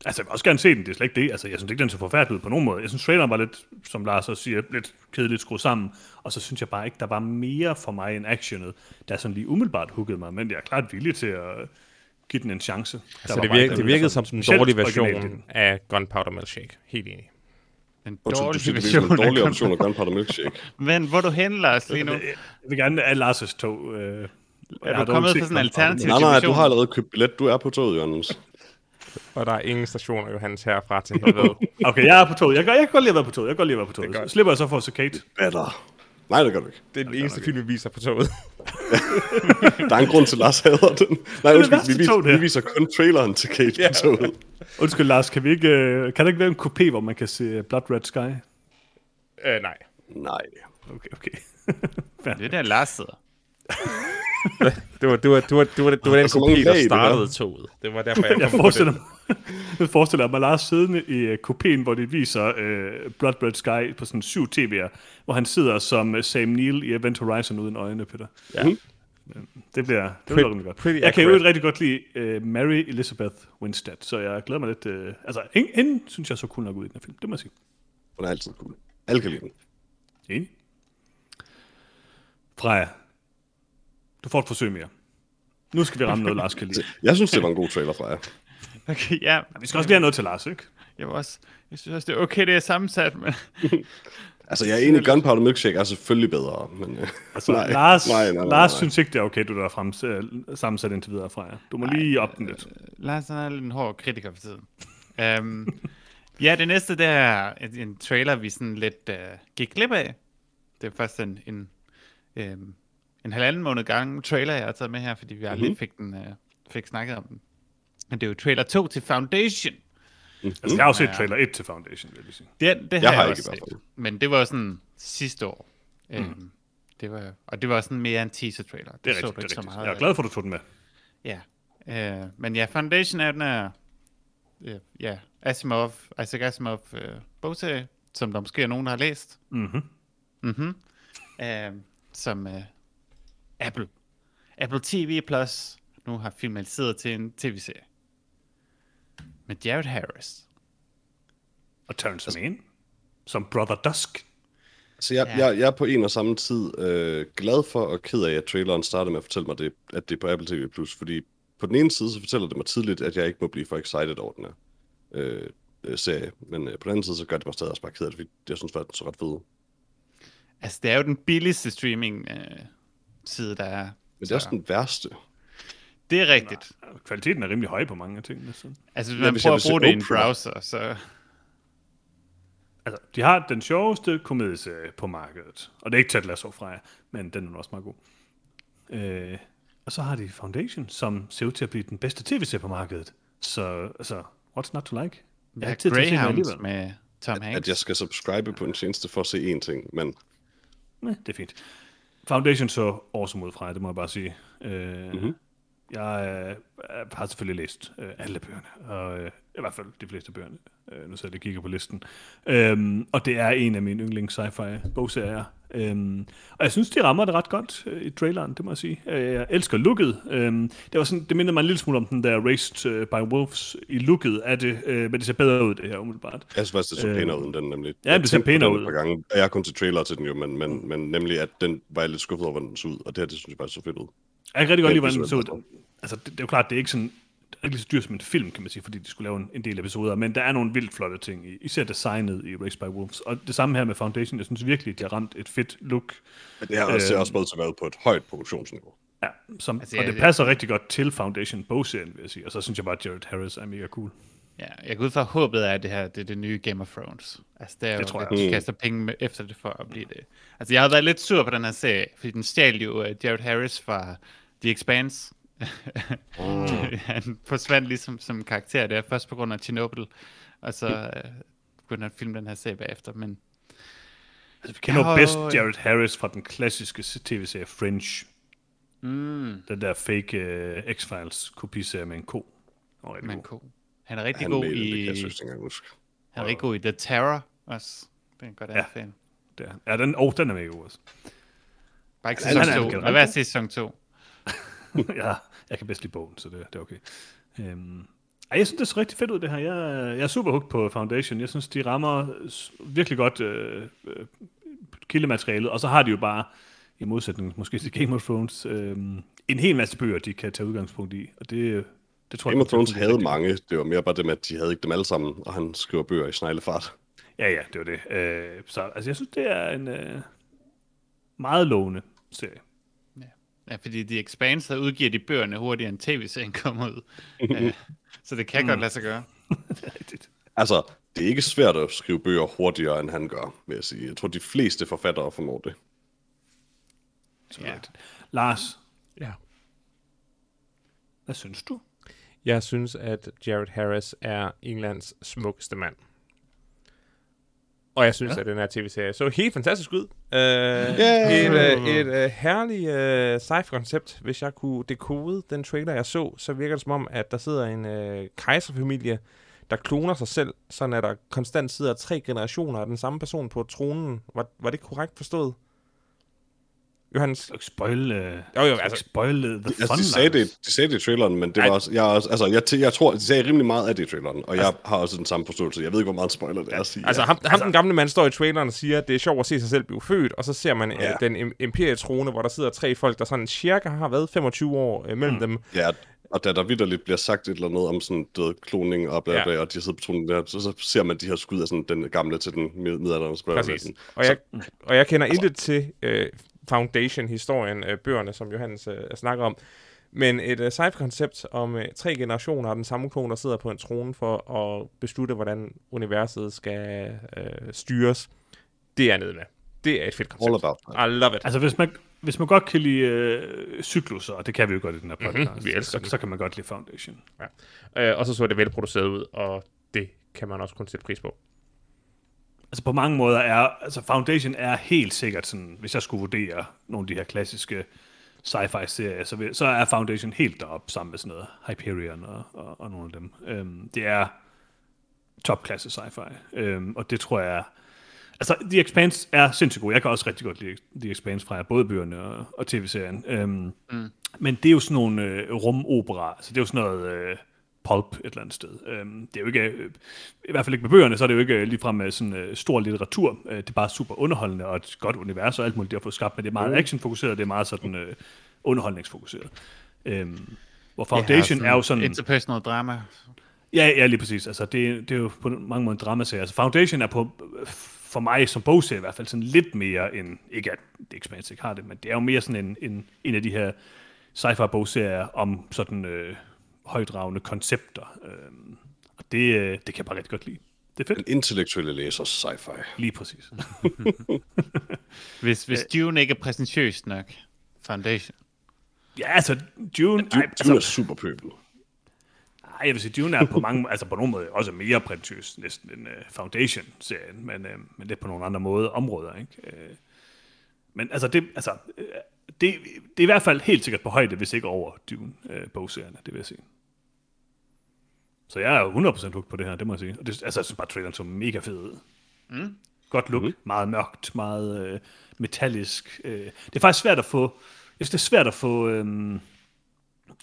Altså, jeg vil også gerne se den, det er slet ikke det. Altså, jeg synes ikke, den så forfærdelig på nogen måde. Jeg synes, traileren var lidt, som Lars også siger, lidt kedeligt skruet sammen. Og så synes jeg bare ikke, der var mere for mig end actionet, der sådan lige umiddelbart huggede mig. Men jeg er klart villig til at give den en chance. Der
Så
var
det,
bare
virke,
ikke
det virkede som
originalt i
version af Gunpowder Milkshake. Helt enig.
En
du
dårlig
siger, det er som en
version af
dårlig option af Gunpowder Milkshake.
Men hvor er du hen, Lars, lige nu?
Jeg vil gerne af Lars' tog. Øh, jeg
Er
har
du kommet på sådan en alternativ
Nej, nej, du har allerede købt billet. Du er på toget, Jørgens.
Og der er ingen stationer, Johannes, herfra til helvede.
Okay, jeg er på toget. Jeg, kan- jeg kan godt lide at være på toget. Jeg kan godt lide at være på toget.
Det.
Så slipper jeg så for at se Kate.
Better. Nej, det gør du ikke.
Det er den eneste film, vi viser på toget.
Der er en grund til, at Lars hader den. Nej, undskyld, vi, viser,
det
vi viser kun traileren til Cage ja. på toget.
Undskyld, Lars, kan, vi ikke, øh, kan der ikke være en kopi, hvor man kan se Blood Red Sky?
øh, nej.
Nej.
Okay, okay.
Det er der, Lars sidder.
Det var, det var, det var, det var, det var den
Der så mange
kopi,
lag
der
det
startede toget. Det var derfor, jeg
Jeg
kom på
forestiller jeg forestiller mig Lars siddende i uh, kopien, hvor de viser uh, Blood Red Sky på sådan syv tv'er, hvor han sidder som uh, Sam Neill i Event Horizon uden øjne, Peter.
Ja.
Det bliver, det bliver
Pretty-
rimelig godt.
pretty
jeg kan jo rigtig godt lide uh, Mary Elizabeth Winstead, så jeg glæder mig lidt. Uh, altså, hende, hende synes jeg så cool nok ud i den her film, det må jeg sige.
Hun er altid cool. Alle kan lide den.
Enig? Freja, du får et forsøg mere. Nu skal vi ramme noget, Lars kan lide.
Jeg synes, det var en god trailer fra jer.
Okay, ja.
Vi skal også lige have noget til Lars, ikke?
Jeg, var også, jeg synes også, det er okay, det er sammensat, men
Altså, jeg er enig, Gunpowder Milkshake er selvfølgelig bedre, men... øh,
Altså,
nej,
Lars,
nej, nej, nej,
Lars
nej.
synes ikke, det er okay, du der er frem, sammensat indtil videre fra jer. Du må lige op den lidt.
Lars han er lidt en hård kritiker for tiden. um, ja, det næste, det er en, en trailer, vi sådan lidt uh, gik glip af. Det er først en, en, um, en halvanden måned gang trailer, jeg har taget med her, fordi vi aldrig
Mhm.
fik, den, uh, fik snakket om den. Men det er jo trailer 2 til Foundation.
Altså, jeg har jo set trailer 1 til Foundation, vil jeg sige.
Det, det
Jeg
har jeg
ikke
også set. Men det var sådan sidste år. Mm. Um, det var, og det var sådan mere en teaser trailer.
Det er
så
rigtigt,
du
det
ikke
er
så
rigtigt.
meget
Jeg er glad for, at du tog den med.
Ja. Øh, men ja, Foundation er den er, øh, ja, Asimov, Isaac Asimov øh, bogserie, som der måske er nogen, der har læst.
Mhm.
Mhm. Øh, som øh, Apple. Apple TV Plus nu har filmatiseret til en tv-serie. Med Jared Harris.
Og Terrence Mann, som Brother Dusk.
Så jeg,
Ja.
jeg, jeg er på en og samme tid øh, glad for og ked af, at traileren startede med at fortælle mig, det, at det er på Apple TV+. Fordi på den ene side, så fortæller det mig tidligt, at jeg ikke må blive for excited over den her øh, øh, serie. Men øh, på den anden side, så gør det mig stadig også bare ked af det, fordi jeg synes faktisk, den så ret fed.
Altså, det er jo den billigste streaming øh, side, der er.
Men det er også den værste.
Det er rigtigt.
Kvaliteten er rimelig høj på mange af tingene. Så.
Altså, hvis
Ja,
man
hvis
prøver at bruge det i en browser, så...
Altså, de har den sjoveste komedieserie på markedet. Og det er ikke Ted Lasso fra jer, men den er også meget god. Øh, og så har de Foundation, som ser ud til at blive den bedste tv-serie på markedet. Så, altså, what's not to like? Jeg har
Ja,
ikke tid til at se den
Greyhound med Tom Hanks.
At jeg skal subscribe på en tjeneste for at se én ting, men
Nej, det er fint. Foundation så awesome ud fra det må jeg bare sige. Øh, mm-hmm. Jeg øh, har selvfølgelig læst øh, alle bøgerne, og øh, i hvert fald de fleste bøgerne. Øh, nu sidder jeg kigger på listen. Øhm, og det er en af mine yndlings sci-fi bogserier. Øhm, og jeg synes, de rammer det ret godt øh, i traileren, det må jeg sige. Øh, jeg elsker looket. Øhm, det, var sådan, det minder mig en lille smule om den der Raised øh, by Wolves i looket af det, øh, men det ser bedre ud, det her umiddelbart.
jeg synes faktisk, det så
Øh,
pænere ud end den nemlig.
ja,
Jeg
det ser pænere
den
ud.
Gange. Jeg er kun til trailer til den jo, men, men, men nemlig, at den var jeg lidt skuffet over, hvordan den så ud. Og det her, det synes jeg faktisk så fedt ud.
Jeg kan rigtig godt lide,
Den
hvordan det så ud. Altså, det, det, er jo klart, det er ikke sådan det er ikke lige så dyrt som en film, kan man sige, fordi de skulle lave en, en del episoder, men der er nogle vildt flotte ting, i, især designet i Race by Wolves. Og det samme her med Foundation, jeg synes virkelig, de har ramt et fedt look,
Men det her også, ser
Øh,
også ud til at være på et højt produktionsniveau.
ja, som,
Altså,
og
jeg-
det passer rigtig godt til Foundation bogserien, vil jeg sige. Og så synes jeg bare, at Jared Harris er mega cool.
Ja, jeg går ud fra at håbet er, at det her det er det nye Game of Thrones. Altså, det er
Det
jo,
tror jeg
at de
også.
kaster penge med, efter det for at blive det. Altså, jeg har været lidt sur på den her serie, fordi den stjal jo uh, Jared Harris fra The Expanse.
Oh.
han forsvandt ligesom som karakter der, først på grund af Chernobyl, og så uh, begyndte han at filme den her serie bagefter, men
Altså, vi kender jo
Ja,
bedst Jared Harris fra den klassiske tv-serie Fringe.
mm,
Den der fake uh, X-Files kopiserie med en ko. Den rigtig
men
god.
cool. Han er rigtig
Han
god
med, det
i,
jeg synes
han er rigtig god i The Terror også. Det er godt
Ja.
anbefale.
Det er- Ja, den, oh, den er mega god også.
Bare ikke sæson
han er
2.
generelt
Lad være sæson 2.
ja, jeg kan bedst lide bogen, så det, det er okay. Øhm, ej, jeg synes, det ser rigtig fedt ud, det her. Jeg, jeg er super hooked på Foundation. Jeg synes, de rammer virkelig godt øh, øh, kildematerialet, og så har de jo bare, i modsætning måske til Game of Thrones, øh, en hel masse bøger, de kan tage udgangspunkt i, og det, det tror
Game
jeg...
of Thrones havde mange. Det var mere bare det med, at de havde ikke dem alle sammen, og han skriver bøger i sneglefart.
Ja, ja, det var det. Øh, så altså, jeg synes, det er en øh, meget lovende serie.
Ja, fordi The Expanse, der udgiver de bøgerne hurtigere end tv-serien kommer ud. ja, så det kan godt lade sig gøre.
Altså, det er ikke svært at skrive bøger hurtigere, end han gør, vil jeg sige. Jeg tror, de fleste forfattere formår det.
Så
Ja.
ja. Lars,
Ja.
hvad synes du?
Jeg synes, at Jared Harris er Englands smukkeste mand. Og jeg synes, ja. At den her tv-serie så helt fantastisk ud. Uh,
Yeah.
Et, uh, et uh, herligt uh, sci-fi-koncept. Hvis jeg kunne dekode den trailer, jeg så, så virker det som om, at der sidder en uh, kejserfamilie, der kloner sig selv, sådan at der konstant sidder tre generationer af den samme person på tronen. Var, var det korrekt forstået? Johannes?
Du ikke spoil, uh,
Jo, jo,
altså,
altså-
spoil the fun,
Altså, de sagde, det, de sagde det i traileren, men det
Ej.
var også, jeg, også, altså, jeg, jeg, tror, de sagde rimelig meget af det i traileren, og jeg har også den samme forståelse. Jeg ved ikke, hvor meget spoiler det er at sige.
Altså,
ja.
ham, ham den gamle mand står i traileren og siger, at det er sjovt at se sig selv blive født, og så ser man ja.
Ja.
øh, den im- imperietrone, hvor der sidder tre folk, der sådan cirka har været 25 år øh, mellem mm. dem.
Ja, og da der vidderligt bliver sagt et eller andet om sådan død kloning og bla,
Ja.
bla, og de sidder på tronen der, så, så ser man de her skud af sådan den gamle til den mid- midaldrende spørger.
Præcis. Og jeg, og jeg kender intet til øh, Foundation-historien, øh, bøgerne, som Johannes øh, snakker om. Men et øh, sci-fi-koncept om øh, tre generationer af den samme klon, der sidder på en trone for at beslutte, hvordan universet skal øh, styres, det er nede med. Det er et fedt koncept.
All about that.
I love it.
Altså, hvis man, hvis man godt kan lide øh, cykluser, og det kan vi jo godt i den her podcast,
Mhm, vi elsker
så, så kan man godt lide Foundation.
Øh, og så så det velproduceret ud, og det kan man også kun sætte pris på.
Altså på mange måder er, altså Foundation er helt sikkert sådan, hvis jeg skulle vurdere nogle af de her klassiske sci-fi serier, så, vil, så er Foundation helt deroppe sammen med sådan noget Hyperion og, og, og nogle af dem. Øhm, det er topklasse sci-fi, øhm, og det tror jeg, altså The Expanse er sindssygt god. Jeg kan også rigtig godt lide The Expanse fra både bøgerne og, og tv-serien. Øhm, mm. Men det er jo sådan nogle øh, rumopera, altså det er jo sådan noget øh, pulp et eller andet sted. Øhm, det er jo ikke, øh, i hvert fald ikke med bøgerne, så er det jo ikke øh, ligefrem med sådan øh, stor litteratur. Øh, det er bare super underholdende og et godt univers og alt muligt, de har fået skabt, men det er meget actionfokuseret, det er meget sådan øh, underholdningsfokuseret. Øhm, hvor Foundation
Ja,
er jo sådan...
Interpersonal drama.
Ja, ja, lige præcis. Altså, det, det er jo på mange måder en dramaserie. Altså, Foundation er på, for mig som bogserie i hvert fald, sådan lidt mere end, ikke at The Expanse ikke har det, men det er jo mere sådan en, en, en af de her sci-fi bogserier om sådan øh, højdragende koncepter. Øhm, og det, øh, det kan jeg bare rigtig godt lide. Det er fedt.
Den intellektuelle læser sci-fi.
Lige præcis.
Hvis, hvis Dune ikke er præsentøst nok. Foundation.
Ja, altså, Dune...
Du,
ej,
du
altså,
er super pøbel.
Ej, jeg vil sige, Dune er på mange, altså på nogle måder også mere prætentiøs næsten end uh, Foundation-serien, men, uh, men det er på nogle andre måder, områder, ikke? Uh, men altså, det, altså uh, det, det er i hvert fald helt sikkert på højde, hvis ikke over Dune-bogserierne, det vil jeg sige. Så jeg er jo 100% hooked på det her, det må jeg sige. Og det, altså, jeg synes bare, traileren så mega fed ud. Mm. Godt look, mm. meget mørkt, meget øh, metallisk. Øh. Det er faktisk svært at få, jeg synes, det er svært at få, øh,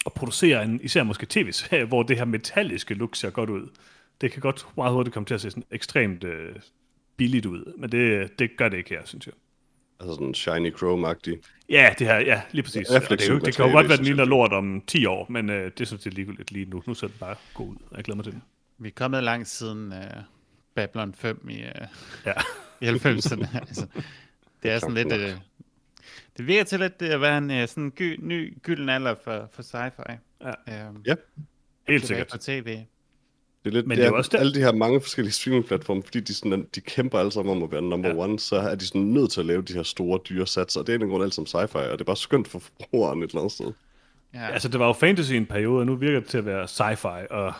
at producere en, især måske tv-serie, hvor det her metalliske look ser godt ud. Det kan godt meget hurtigt komme til at se sådan ekstremt øh, billigt ud, men det, det gør det ikke her, synes jeg.
Altså sådan shiny chrome-agtig.
Ja, det her, ja, lige præcis.
Ja,
det, jo, det kan jo godt være, den ligner lort om 10 år, men øh, det synes jeg ligegyldigt lige nu. Nu ser den bare god ud. Jeg glæder mig til den.
Vi er kommet langt siden uh, Babylon 5 i, uh,
Ja.
i 90'erne. altså, det er sådan lidt... Uh, det virker til at, være en uh, sådan gy, ny gylden alder for, for sci-fi.
Ja.
Um,
Ja,
Helt sikkert.
på tv.
Det er lidt,
Men
det
det er jo også der-
alle de her mange forskellige streaming-platforme, fordi de, sådan, de kæmper alle sammen om at være number
Ja.
one, så er de sådan nødt til at lave de her store, dyre satser, og det er en grund alt som sci-fi, og det er bare skønt for forbrugeren et eller andet sted.
Ja,
Altså, det var jo fantasy i en periode, og nu virker det til at være sci-fi, og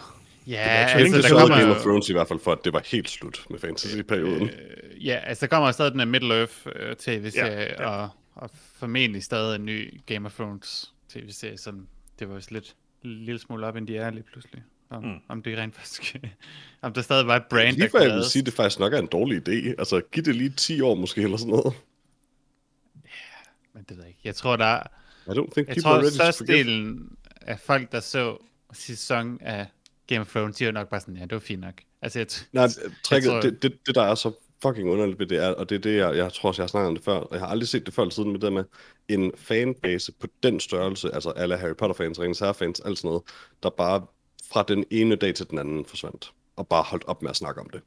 ja
så
altså,
det
der
Så
kommer-
Game of Thrones i hvert fald for, at det var helt slut med fantasy-perioden.
øh, ja, altså, der kommer stadig den her Middle-earth uh, tv-serie,
Ja, ja.
Og, og formentlig stadig en ny Game of Thrones tv-serie, som det var vist lidt en lille smule op, end de er lige pludselig. Om, mm. om det rent faktisk... om der stadig var et brand,
Lige
der
før jeg
kunne
vil sige, at det faktisk nok er en dårlig idé. Altså, giv det lige 10 år måske, eller sådan noget.
Men det ved jeg ikke. Jeg tror, der er...
I don't think
Jeg
people
tror, størstedelen af folk, der så sæson af Game of Thrones, de er nok bare sådan, ja, det var fint nok. Altså, jeg
Nej, tricket,
tror-
det, det, det, der er så fucking underligt ved det er, og det er det, jeg, jeg tror også, jeg har snakket om det før, og jeg har aldrig set det før siden med det med en fanbase på den størrelse, altså alle Harry Potter-fans, Ringens Herre-fans, alt sådan noget, der bare fra den ene dag til den anden forsvandt, og bare holdt op med at snakke om det.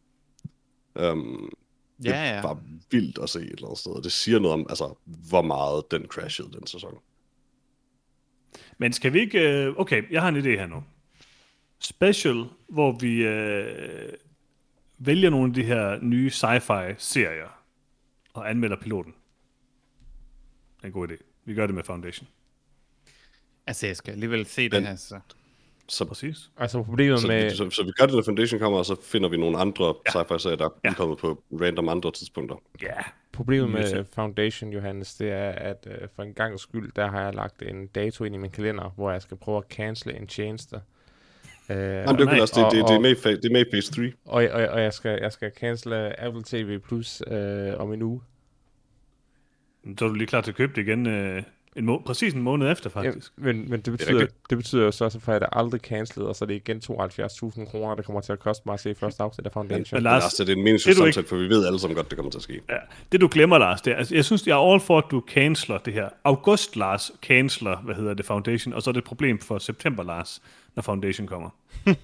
Um, det
Ja, ja.
var vildt at se et eller andet sted, og det siger noget om, altså, hvor meget den crashede den sæson.
Men skal vi ikke... øh, Okay, jeg har en idé her nu. Special, hvor vi øh, vælger nogle af de her nye sci-fi-serier og anmelder piloten. er en god idé. Vi gør det med Foundation.
Altså, jeg skal alligevel se det
Men-
her, så...
Så,
Præcis.
Altså problemet
så,
med...
vi, så, så vi gør det, når Foundation kommer, og så finder vi nogle andre ja. sci-fi-serier, der er
Ja.
kommet på random andre tidspunkter.
Ja.
Problemet med. Foundation, Johannes, det er, at øh, for en gang skyld, der har jeg lagt en dato ind i min kalender, hvor jeg skal prøve at cancele en tjeneste. Øh,
Jamen, det er også, det,
og-
det, det, er med, det er med i phase 3.
og, og, og jeg skal, jeg skal cancele Apple TV Plus øh, om en uge.
Så er du lige klar til at købe det igen øh, en må- præcis en måned efter, faktisk.
Ja, men, men det,
er
betyder,
rigtigt.
det betyder jo så, at jeg det aldrig cancelet, og så er det igen 72.000 kroner, der kommer til at koste mig at se første afsnit af Foundation.
Men
Lars,
Lars,
det er en
det
meningsløs
er du ikke-
samtale, for vi ved alle sammen godt, det kommer til at ske.
Ja, det du glemmer, Lars, det er, altså, jeg synes, jeg er all for, at du canceler det her. August, Lars, canceler, hvad hedder det, Foundation, og så er det et problem for september, Lars, når Foundation kommer.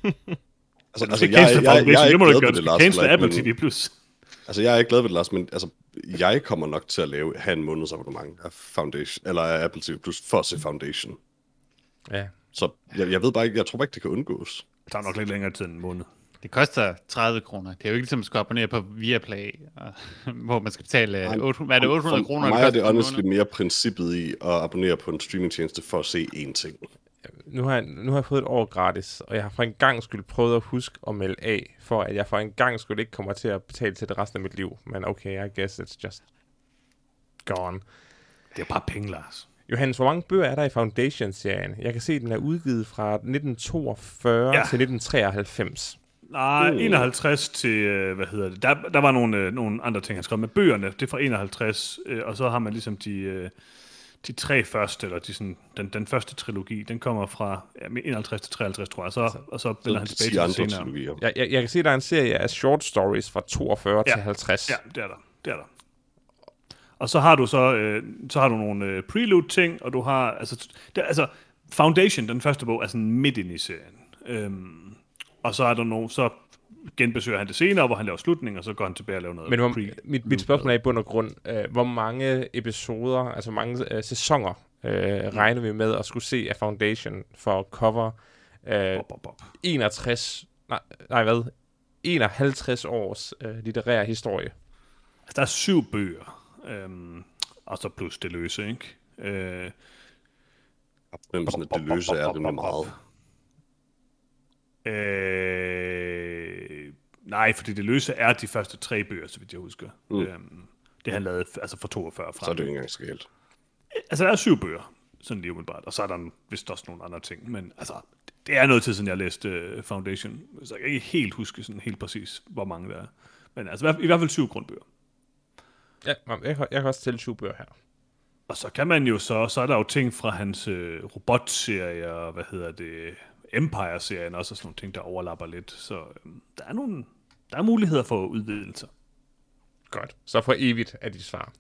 Altså,
Altså,
altså,
jeg,
jeg,
cancel
jeg, jeg,
Foundation,
jeg, er
det må du
ikke
ikke
glad
gøre.
ved
Du
det,
skal
Altså, jeg er ikke glad ved det, Lars, men altså, jeg kommer nok til at lave, have en måneds abonnement af Foundation, eller af Apple TV Plus, for at se Foundation.
Ja.
Så jeg, jeg ved bare ikke, jeg tror bare ikke, det kan undgås.
Det tager nok lidt længere tid end en måned.
Det koster 30 kroner. Det er jo ikke ligesom at skulle abonnere på Viaplay, og, hvor man skal betale
Nej,
800, hvad er det, 800
for,
kroner?
For mig er det honestly mere princippet i at abonnere på en streamingtjeneste for at se én ting.
Nu har, jeg, nu har jeg fået et år gratis, og jeg har for en gang skyld prøvet at huske at melde af, for at jeg for en gang skyld ikke kommer til at betale til det resten af mit liv. Men okay, I guess it's just gone.
Det er bare penge, Lars.
Johannes, hvor mange bøger er der i Foundation-serien? Jeg kan se, at den er udgivet fra 1942
Ja.
til 1993.
Nej,
Uh.
51 til, øh, hvad hedder det, der, der var nogle, øh, nogle andre ting, han skrev med bøgerne, det er fra 51, øh, og så har man ligesom de, øh, de tre første, eller de sådan, den, den første trilogi, den kommer fra ja, 51 til 53, tror jeg, så, og så vender han tilbage
10
til senere.
trilogier.
Jeg, jeg, jeg kan se, at der er en serie af short stories fra 42
Ja.
til 50.
Ja, det er der. Det er der. Og så har du så, øh, så har du nogle øh, prelude-ting, og du har, altså, det, altså, Foundation, den første bog, er sådan midt ind i serien. Øhm, og så er der nogle, så genbesøger han det senere, hvor han laver slutningen, og så går han tilbage og laver noget
Men hvor, mit, mit spørgsmål er i bund og grund, øh, hvor mange episoder, altså mange øh, sæsoner, øh, regner vi med at skulle se af Foundation for at cover øh,
Bop, bop, bop.
61, nej, nej hvad, 51 års øh, litterær historie.
Altså, der er syv bøger, øhm, og så plus det løse, ikke? Øh,
Fornemmelsen, at det løse er rimelig meget.
øh, nej, fordi det løse er de første tre bøger, så vidt jeg husker. Mm. Øhm, det han lavede altså fra 42 frem.
Så er det jo ikke engang så galt.
Altså, der er syv bøger, sådan lige umiddelbart, og så er der vist også nogle andre ting, men altså, det er noget tid siden, jeg læste uh, Foundation, så jeg kan ikke helt huske sådan helt præcis, hvor mange der er. Men altså, i hvert- i hvert fald syv grundbøger.
Ja, jeg, kan- jeg kan også tælle syv bøger her.
Og så kan man jo så, så er der jo ting fra hans øh, robotserie, og hvad hedder det, Empire-serien også, og sådan nogle ting, der overlapper lidt. Så øh, der er nogle, der er muligheder for udvidelser.
Godt. Så for evigt er dit svar.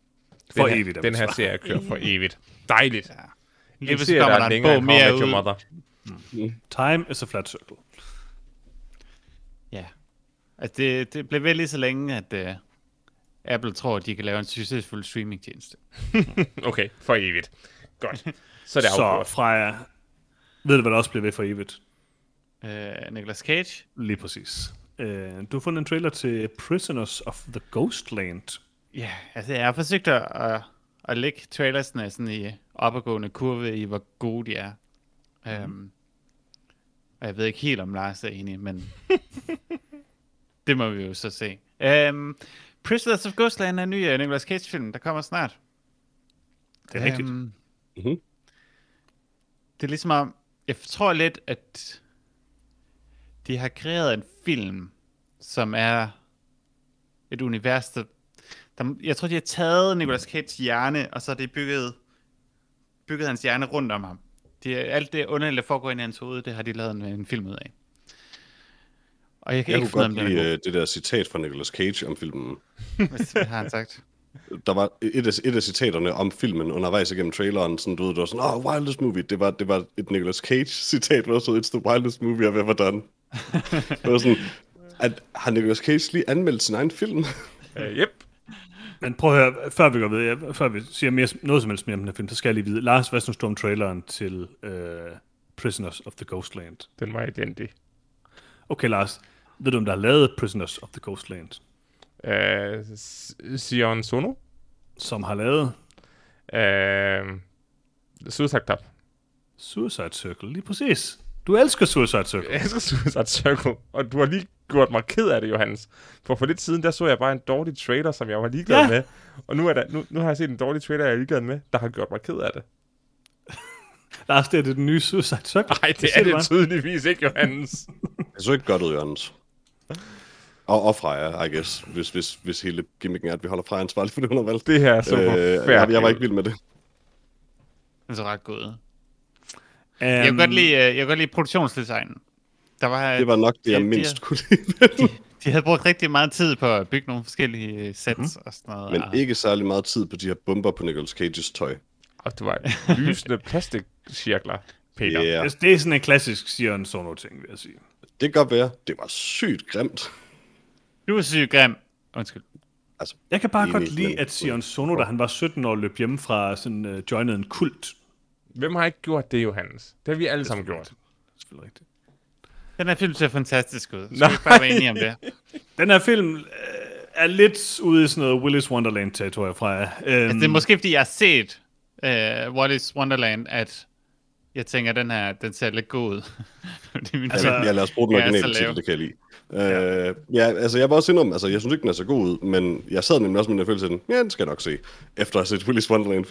For
den her,
evigt er
Den her
svar.
serie kører for evigt. Dejligt. Ja.
Lige kommer
der er
en bog mere ud.
Mother.
Time is a flat circle.
Ja. Altså, det, det blev vel lige så længe, at uh, Apple tror, at de kan lave en succesfuld streamingtjeneste.
Okay, for evigt. Godt. Så er det
Så
afgjort.
fra, ved du, hvad der også bliver ved for evigt?
Uh, Nicolas Cage.
Lige præcis. Øh, du har fundet en trailer til Prisoners of the Ghostland.
Ja, altså jeg har forsøgt at, at, at lægge trailersne sådan i opadgående kurve i, hvor gode de er. Um, og jeg ved ikke helt, om Lars er enig, men det må vi jo så se. Um, Prisoners of Ghostland er en ny uh, Nicolas Cage-film, der kommer snart.
Det er rigtigt.
Øhm,
Mhm.
Det er ligesom om, jeg tror lidt, at de har kreeret en film, som er et univers, der, der jeg tror, de har taget Nicolas Cages hjerne, og så har de bygget, bygget hans hjerne rundt om ham. De, alt det underlige, der foregår i hans hoved, det har de lavet en, en film ud af. Og jeg kan
Jeg
ikke
kunne godt lide øh, det der citat fra Nicolas Cage om filmen.
Hvad har han sagt?
Der var et af, et af citaterne om filmen undervejs igennem traileren, sådan, du ved, det var sådan, oh, wildest movie. Det var, det var et Nicolas Cage-citat, hvor der stod, it's the wildest movie I've ever done. det var sådan, at, har Nicolas Cage lige anmeldt sin egen film?
Uh, yep.
Men prøv at høre, før vi går videre, før vi siger mere, noget som helst mere om den her film, så skal jeg lige vide. Lars, hvad synes du om traileren til øh, Prisoners of the Ghostland?
Den var identisk.
Okay, Lars, ved du, om der er lavet Prisoners of the Ghostland?
Uh, Sion Sono?
Som har lavet...
Øh, Suicide Club.
Suicide Circle, lige præcis. Du elsker Suicide Circle.
Jeg elsker Suicide Circle, og du har lige gjort mig ked af det, Johannes. For for lidt siden, der så jeg bare en dårlig trailer, som jeg var ligeglad
Ja.
med. Og nu, er der, nu, nu har jeg set en dårlig trailer, jeg er ligeglad med, der har gjort mig ked af det.
Lars, det er det den nye Suicide Circle.
Nej, det
siger
er det
bare.
tydeligvis ikke, Johannes.
Det så ikke godt ud, Jørgens. Og, og Freja, I guess, hvis, hvis, hvis hele gimmicken er, at vi holder Freja ansvarlig for det, hun har valgt.
Det her er så
øh,
forfærdeligt.
jeg, jeg var ikke vild med det.
Den så ret god ud.
Um,
Jeg kan godt lide, øh, jeg kan godt lide produktionsdesignen. Der var,
Det var nok det, jeg
de- de-
mindst kunne lide.
De havde brugt rigtig meget tid på at bygge nogle forskellige øh, sets mm. og sådan noget.
Men
og-
ikke særlig meget tid på de her bomber på Nicolas Cages tøj.
Og det var lysende plastikcirkler, Peter.
Ja,
Det, det er sådan en klassisk Sion Sono-ting, vil jeg sige.
det kan godt være. Det var sygt grimt.
Du er syg grim. Undskyld.
Altså,
Jeg kan bare godt lide, at Sion Sono, da han var 17 år, løb hjemme fra sådan uh, joinede en kult.
Hvem har ikke gjort det, Johannes? Det har vi alle sammen gjort.
Selvfølgelig rigtigt.
Den her film ser fantastisk ud. Skal
Nej.
vi bare være enige om det?
Den her film øh, er lidt ude i sådan noget Willis Wonderland-territorie fra jer. Øhm,
Altså, det er måske, fordi jeg har set uh, Wallis Wonderland, at jeg tænker, den her, den ser lidt god ud.
Altså,
Ja, lad os bruge den originale titel, det kan jeg lide. Ja. Uh, ja, altså jeg var også indrømme, altså jeg synes ikke, den er så god ud, men jeg sad nemlig også med den følelse af, ja, den skal jeg nok se. Efter at have set Willis Wonderland,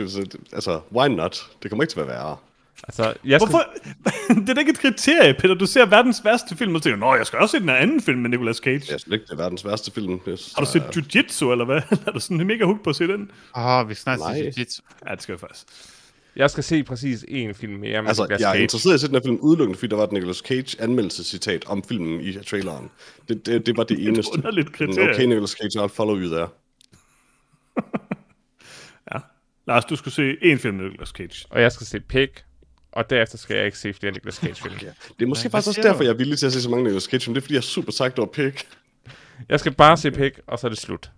altså, why not? Det kommer ikke til at være værre.
Altså, jeg skal,
Hvorfor? det er da ikke et kriterie, Peter. Du ser verdens værste film, og tænker Nå, jeg skal også se den her anden film med Nicolas Cage.
Jeg synes ikke, det er verdens værste film. Jeg synes,
Har du set Jiu-Jitsu, eller hvad? er du sådan mega hooked på at se den?
Åh, oh, vi snakker
Nej.
til jiu-jitsu.
Ja, det skal jeg faktisk.
Jeg skal se præcis én film mere med
Altså,
Nicolas
jeg er
Cage.
interesseret i at se den her film udelukkende, fordi der var et Nicolas Cage anmeldelsescitat om filmen i traileren. Det, det, det var det eneste.
underligt
Men
kriterie.
Okay, Nicolas Cage, I'll follow you there.
Ja. Lars, du skulle se en film med Nicolas Cage.
Og jeg skal se Pig, og derefter skal jeg ikke se flere Nicolas Cage-film.
Ja. Det er måske
hvad
faktisk også derfor, jeg er villig til at se så mange Nicolas Cage film. Det er, fordi jeg er super sagt over Pig.
Jeg skal bare se Pig, og så er det slut.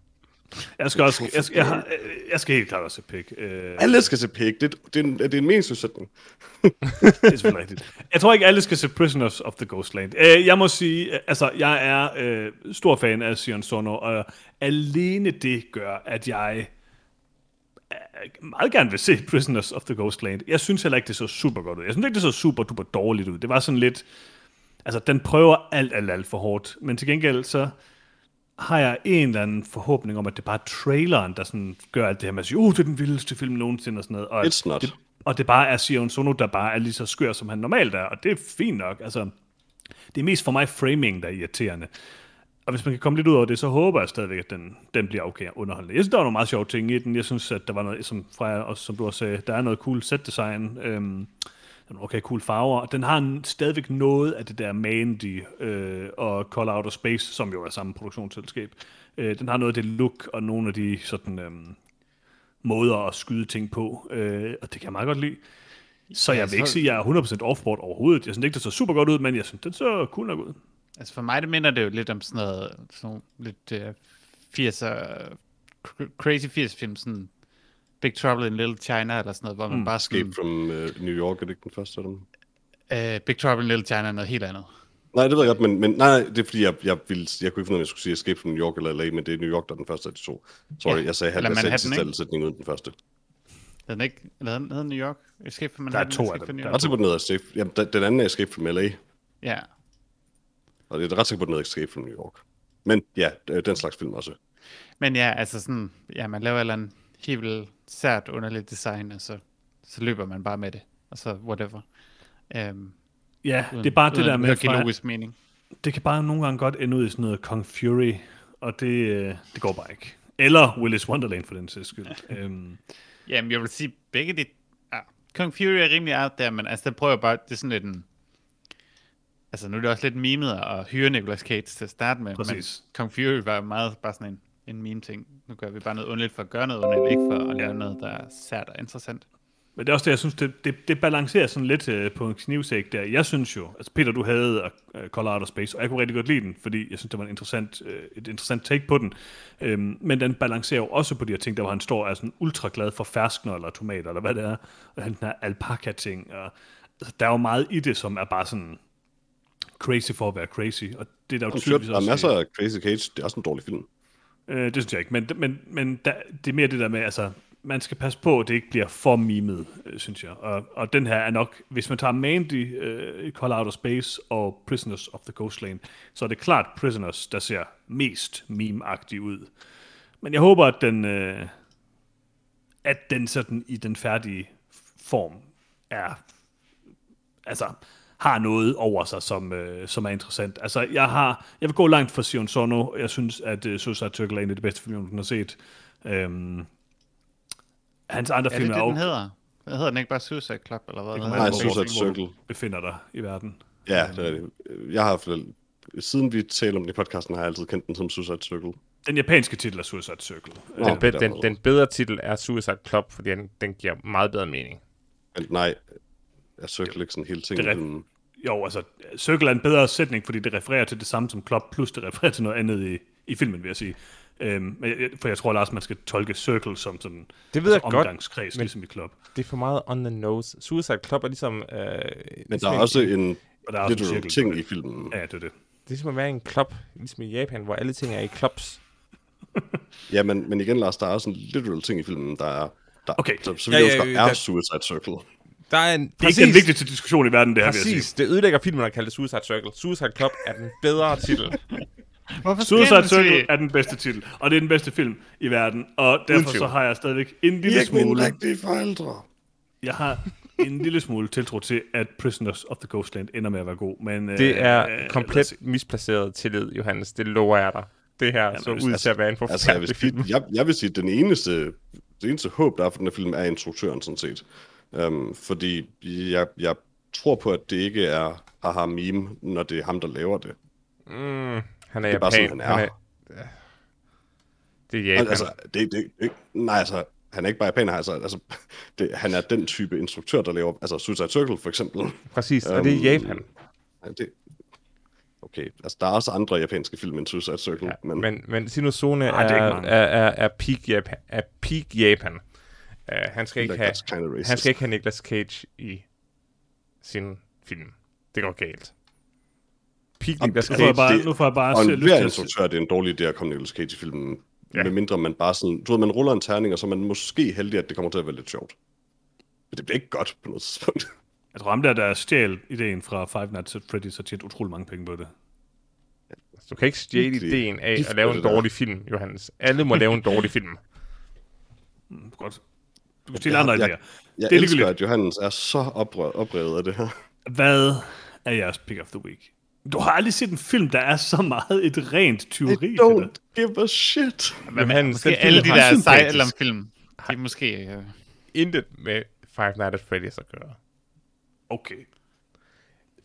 Jeg skal også, jeg, skal, jeg, har, jeg skal helt klart også se Pig. Øh,
Alle skal se Pig. Det, det, det er en meningsudsætning.
det er selvfølgelig rigtigt. Jeg tror ikke, alle skal se Prisoners of the Ghostland. Øh, jeg må sige, altså, jeg er øh, stor fan af Sion Sono, og alene det gør, at jeg øh, meget gerne vil se Prisoners of the Ghostland. Jeg synes heller ikke, det så super godt ud. Jeg synes ikke, det så super duper dårligt ud. Det var sådan lidt... Altså, den prøver alt, alt, alt for hårdt. Men til gengæld, så har jeg en eller anden forhåbning om, at det bare er traileren, der sådan gør alt det her med at sige, uh, det er den vildeste film nogensinde og sådan noget. Og
It's not.
Det, og det bare er Sion Sono, der bare er lige så skør, som han normalt er. Og det er fint nok. Altså, det er mest for mig framing, der er irriterende. Og hvis man kan komme lidt ud over det, så håber jeg stadigvæk, at den, den bliver okay underholdende. Jeg synes, der var nogle meget sjove ting i den. Jeg synes, at der var noget, som, fra, og som du også sagde, der er noget cool set design. Øhm, okay cool farver. Og den har en, stadigvæk noget af det der Mandy øh, og Call Out of Space, som jo er samme produktionsselskab. Øh, den har noget af det look og nogle af de sådan, øhm, måder at skyde ting på. Øh, og det kan jeg meget godt lide. Så jeg vil ikke sige, at jeg er 100% offboard overhovedet. Jeg synes ikke, det så super godt ud, men jeg synes, den så cool nok ud.
Altså for mig, det minder det jo lidt om sådan noget, sådan lidt uh, 80'er, cr- crazy 80 film, sådan Big Trouble in Little China, eller sådan noget, hvor man mm, bare
Escape
sådan,
from uh, New York, er det ikke den første af dem?
uh, Big Trouble in Little China er noget helt andet.
Nej, det ved jeg godt, men, men nej, det er fordi, jeg, jeg, ville, jeg kunne ikke finde ud af, om jeg skulle sige Escape from New York eller LA, men det er New York, der er den første af de to. Sorry,
Ja,
jeg sagde,
eller
jeg sagde
Manhattan,
sidste
ikke?
aldersætning uden den første.
Den ikke, eller hedder den- hedder den New York? Escape from
Der er
Manhattan?
to af
Escape
dem.
from New
Der er?
Ret sikker på, den hedder Escape. Jamen, den- den anden er Escape from LA,
Ja,
og det er ret sikker på, den hedder Escape from New York. Men ja, øh, den slags film også.
men ja, altså sådan, ja, man laver et eller andet helt sært underligt design, og så, så løber man bare med det, og så whatever. Um,
Ja, det er bare det der med, fra,
logisk mening.
det kan bare nogle gange godt ende ud i sådan noget Kong Fury, og det, øh, det går bare ikke. Eller Willis Wonderland for den sags skyld. øhm,
Jamen, jeg vil sige, begge de... Ja, Kong Fury er rimelig out der, men altså, der prøver bare... Det er sådan lidt en... Altså, nu er det også lidt mimet at hyre Nicolas Cage til at starte med,
Præcis.
men Kong Fury var meget bare sådan en, en meme-ting. Nu gør vi bare noget underligt for at gøre noget underligt, ikke for at lave noget, der er sært og interessant.
men det er også det, jeg synes, det, det, det balancerer sådan lidt øh, på en knivsæk der. Jeg synes jo, altså Peter, du havde Call Out of Space, og jeg kunne rigtig godt lide den, fordi jeg synes, det var en interessant, øh, et interessant take på den. Øhm, men den balancerer jo også på de her ting, der hvor han står og er sådan ultra glad for ferskner eller tomater, eller hvad det er, og den her alpaka-ting. Og, altså, der er jo meget i det, som er bare sådan crazy for at være crazy, og det er der jo
Der
tydeligvis
er
også... i-
masser af Crazy Cage. Det er også en dårlig film.
Øh, det synes jeg ikke, men, men, men der, det er mere det der med, altså, man skal passe på, at det ikke bliver for mimet, øh, synes jeg. Og, og den her er nok, hvis man tager Mandy, øh, Call Out of Space og Prisoners of the Coastline, så er det klart Prisoners, der ser mest meme ud. Men jeg håber, at den, øh, at den sådan i den færdige form er, altså, har noget over sig, som, øh, som er interessant. Altså, jeg har, jeg vil gå langt for Sion Sono. Jeg synes, at uh, Suicide Circle er en af de bedste film, jeg har set. Øhm, hans andre
Er
film
det
er
det, den hedder? Hvad hedder den ikke bare Suicide Club, eller hvad?
Det
hedder?
Nej, Suicide Circle.
befinder dig i verden.
Ja, det er det. Jeg har fald, siden vi talte om det i podcasten, har jeg altid kendt den som Suicide Circle.
Den japanske titel er Suicide Circle.
Nå,
Den, be, den, den bedre titel er Suicide Club, fordi den, den giver meget bedre mening.
Men nej, er Circle ikke sådan hele ting
Det er
filmen?
Jo, altså, Circle er en bedre sætning, fordi det refererer til det samme som Club, plus det refererer til noget andet i, i filmen, vil jeg sige. Øhm, men jeg- for jeg tror Lars, man skal tolke Circle som sådan
Det ved jeg godt,
omgangskreds,
men-
ligesom i Club.
Det er for meget on the nose. Suicide Club er ligesom... Øh,
Men
ligesom
der er
en-
også en
Og der er også en
ting i filmen.
Ja, det er det.
Det er ligesom at være i en club, ligesom i Japan, hvor alle ting er i clubs.
Ja, men, men igen, Lars, der er også en literal ting i filmen, der er... Der,
Okay.
Så, så
Ja,
vi
ja,
ja,
ja,
er
der-
Suicide Circle.
Der er en...
Det er ikke den vigtigste diskussion i verden, det her, jeg.
Præcis, det ødelægger filmen at kalde det Suicide Circle. Suicide Club er den bedre titel.
Hvorfor
Suicide Circle er den bedste titel, og det er den bedste film i verden, og derfor så har jeg stadigvæk en lille smule,
rigtige forældre.
jeg har en lille smule tiltro til, at Prisoners of the Ghostland ender med at være god, men...
Det
øh,
er
øh,
komplet misplaceret tillid, Johannes. Det lover jeg dig. Det her så
hvis-
ud til at være en
Altså, jeg vil,
forfærdelig
sige,
film.
jeg, jeg vil sige, at den eneste, det eneste håb, der er for den her film, er instruktøren, sådan set. Um, fordi jeg, jeg tror på, at det ikke er haha meme, når det er ham, der laver det.
Mm, han er,
er
japan.
bare sådan, han er.
Det er Japan.
Altså, det, det, det, nej, altså, han er ikke bare japaner, altså, altså det, han er den type instruktør, der laver, altså Suicide Circle for eksempel.
Præcis, og det er
øhm,
Japan.
Ja, det, okay, altså der er også andre japanske film end Suicide Circle,
Ja,
men,
men, men Sinozone
Nej, det er
er, er, er, er, peak Japan. Er peak Japan. Uh, han, skal ikke
like
have,
kind of
han skal ikke have Nicolas Cage i sin film. Det går galt. Peak Nicolas
Nu får jeg
Cage.
bare,
det-
nu får jeg bare
Og
se-
en
lyst
hver
til at-
instruktør, det er en dårlig idé at komme Nicolas Cage i filmen.
Ja.
Ja. Medmindre man bare sådan, du ved, man ruller en terning, og så er man måske heldig, at det kommer til at være lidt sjovt. Men det bliver ikke godt på noget tidspunkt.
Jeg tror, ham der, der stjal ideen fra Five Nights at Freddy's, har tjent utrolig mange penge på det.
Du kan ikke stjæle ideen af at lave
med
en
der.
dårlig film, Johannes. Alle må lave en dårlig film.
Mm, Godt. Du kan stille andre
jeg,
idéer.
jeg,
Det er
jeg elsker, at Johannes er så oprørt, oprevet af det her.
Hvad er jeres pick of the week? Du har aldrig set en film, der er så meget et rent tyveri.
I don't give a shit.
Hvad med,
Johannes,
måske alle de der. Asylum-film. De er måske... Øh,
Intet med Five Nights at Freddy's at gøre.
Okay.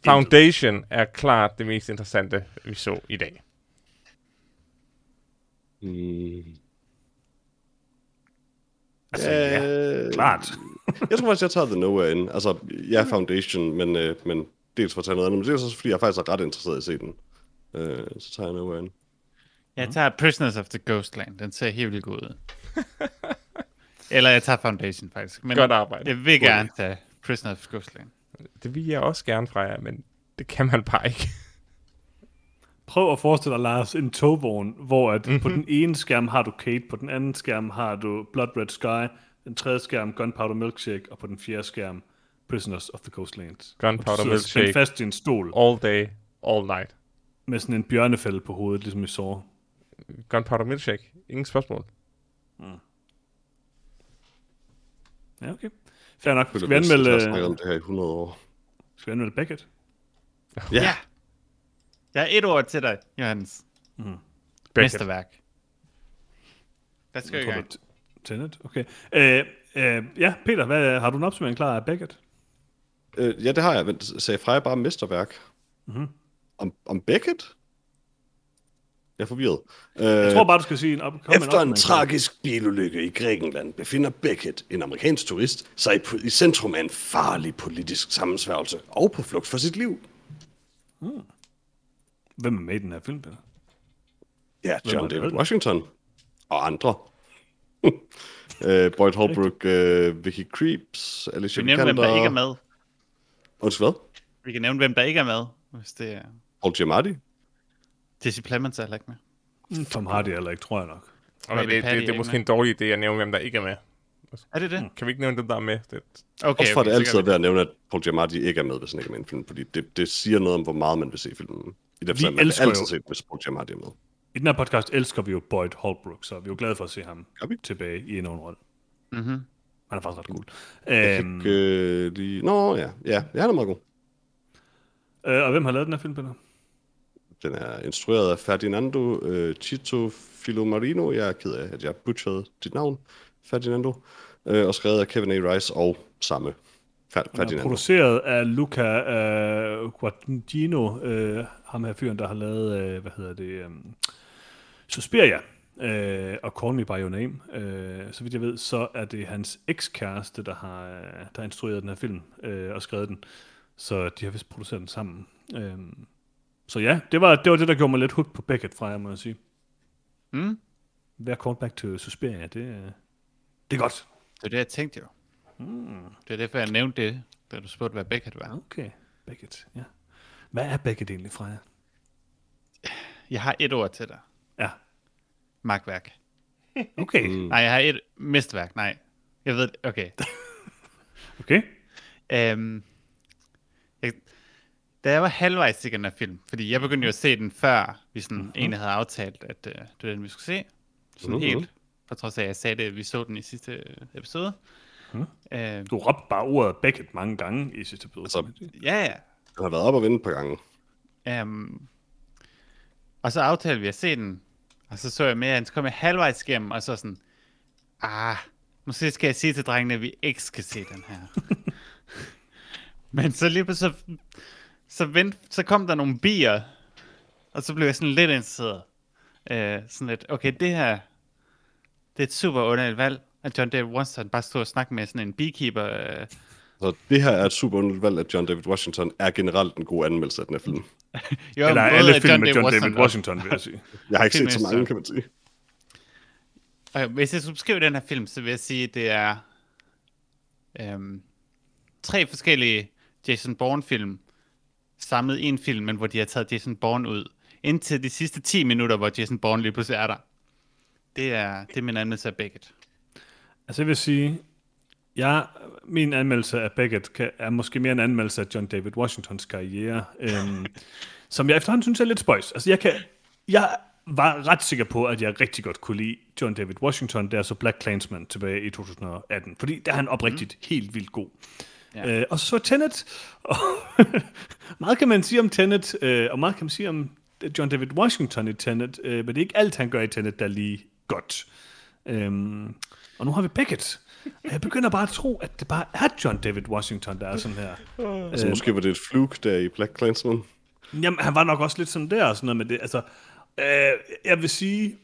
Foundation er klart det mest interessante, vi så i dag.
Mm.
Altså, ja,
Øh,
klart.
jeg tror faktisk, jeg tager The Nowhere ind. Altså, ja, Foundation, men, øh, men dels for at tage noget andet, men det er også fordi, jeg faktisk er ret interesseret i at se den. Øh, så tager jeg Nowhere ind.
jeg tager Prisoners of the Ghostland. Den ser helt vildt god ud. Eller jeg tager Foundation, faktisk. Men
Godt arbejde.
jeg vil gerne tage Prisoners of the Ghostland.
Det vil jeg også gerne fra jer, men det kan man bare ikke.
Prøv at forestille dig, Lars, en togvogn, hvor at
Mhm.
på den ene skærm har du Kate, på den anden skærm har du Blood Red Sky, den tredje skærm Gunpowder Milkshake, og på den fjerde skærm Prisoners of the Coastlands.
Gunpowder Milkshake.
fast i en stol
All day, all night.
med sådan en bjørnefælde på hovedet, ligesom i Saw.
Gunpowder Milkshake. Ingen spørgsmål.
Ja, okay. Fair nok. Skal vi anmelde,
Jeg har om det her i 100 år.
skal vi anmelde Beckett?
Ja.
Jeg har et ord til dig, Johannes.
Beckett.
Mesterværk. Gå i
Jeg tror, er Tenet, okay. Øh, øh, ja, Peter, hvad, har du en opsummering klar af Beckett?
Øh, ja, det har jeg. Men sagde Freja bare mesterværk? Mm-hmm. Om, om Beckett? Jeg er forvirret.
Jeg
Øh,
tror bare, du skal sige en op,
Efter en
opsummering.
tragisk bilulykke i Grækenland befinder Beckett, en amerikansk turist, sig i- i centrum af en farlig politisk sammensværgelse og på flugt for sit liv.
Hvem er med i den her film, Peter?
Ja, John
er det?
David Washington. Og andre. øh, Boyd Holbrook, øh, Vicky Creeps, Alicia
Vi nævner, hvem der
Vikander.
ikke er med.
Undskyld hvad?
Vi kan nævne, hvem der ikke er med, hvis det er...
Paul Giamatti?
Jesse Plemons er heller ikke med.
Mm, Tom Hardy eller ikke, tror jeg nok.
Okay, det,
Patty
det, det
er
er måske en dårlig idé at nævne, hvem der ikke er med.
Er det det?
Mm.
Kan vi ikke nævne dem, der er med? Det,
Okay,
Også for
okay,
det altid er værd at nævne, at Paul Giamatti ikke er med, hvis han ikke er med i en film, fordi det, det siger noget om, hvor meget man vil se filmen. I det
Vi
forstand, vil
elsker
altid
jo-
se, hvis Paul Giamatti er med.
I den her podcast elsker vi jo Boyd Holbrook, så vi er jo glade for at se ham
vi?
tilbage i en rolle.
Mhm.
Han er faktisk ret cool.
Jeg
Øhm,
fik, øh, lige... Nå, ja. Ja, ja, han er meget god.
øh, og hvem har lavet den her film, Peter?
Den er instrueret af Ferdinando øh, Chito Filomarino. Jeg er ked af, at jeg butcherede dit navn, Ferdinando. Øh, og skrevet af Kevin A. Rice og samme Fer-
Den er
Ferdinando.
produceret af Luca øh, Guadagnino, øh, ham her fyren, der har lavet, øh, hvad hedder det, øh, Suspiria øh, og Call Me By Your Name. Øh, så vidt jeg ved, så er det hans ekskæreste, der har, øh, der har instrueret den her film øh, og skrevet den. Så de har vist produceret den sammen. Øh, så ja, det var, det var det, der gjorde mig lidt hooked på Beckett fra jer, må jeg sige.
Mm.
Hver callback til Suspiria, det, det er godt.
Det er det, jeg tænkte jo.
Mm.
Det er derfor, jeg nævnte det, da du spurgte, hvad Beckett var.
Okay, Beckett, ja. Hvad er Beckett egentlig fra jer?
Jeg har et ord til dig.
Ja,
Magtværk.
okay.
Mm.
Nej, jeg har et mistværk. Nej. Jeg ved det. Okay.
Okay.
Um, jeg, da jeg var halvvejs i den her film, fordi jeg begyndte jo at se den før, vi sådan
Mhm.
mm-hmm. egentlig havde aftalt, at uh, det var den, vi skulle se. Sådan
Mhm.
mm-hmm. helt. For trods af, at jeg sagde det, at vi så den i sidste øh, episode.
Mhm.
Mm. Uh,
Du råbte bare ordet Beckett mange gange i sidste episode.
Altså,
ja, ja.
Han har været op og vinde et par gange.
Um, og så aftalte vi at se den, og så så jeg med, at så kom jeg halvvejs igennem, og så sådan, ah, måske skal jeg sige til drengene, at vi ikke skal se den her. Men så lige så, så, vent, så kom der nogle bier, og så blev jeg sådan lidt interesseret. Uh, sådan lidt, okay, det her, det er et super underligt valg, at John David Washington bare stod og snakkede med sådan en beekeeper. Uh,
Så det her er et super underligt valg, at John David Washington er generelt en god anmeldelse af den her film.
jo,
Eller alle film med John David
og-
Washington, vil jeg sige.
Jeg har ikke set så mange, kan man sige.
Okay, hvis jeg skulle beskrive den her film, så vil jeg sige, at det er øhm, tre forskellige Jason Bourne-film samlet i en film, men hvor de har taget Jason Bourne ud. Indtil de sidste 10 minutter, hvor Jason Bourne lige pludselig er der. Det er, det er min anmeldelse af Beckett.
Altså jeg vil sige, jeg, min anmeldelse af Beckett kan, er måske mere en anmeldelse af John David Washingtons karriere, øhm, som jeg efterhånden synes er lidt spøjs. Altså jeg kan, jeg var ret sikker på, at jeg rigtig godt kunne lide John David Washington, der så Black Klansman tilbage i 2018, fordi der er han oprigtigt mm. helt vildt god.
Ja.
Ja. Øh, og så Tenet, og meget kan man sige om Tenet, øh, og meget kan man sige om John David Washington i Tenet, øh, men det er ikke alt, han gør i Tenet, der er lige godt. Øhm, og nu har vi Beckett. Og jeg begynder bare at tro, at det bare er John David Washington, der er sådan her.
Altså, måske var det et fluke der i Black Klansman.
Jamen, han var nok også lidt sådan der, og sådan noget med det. Altså, øh, jeg vil sige,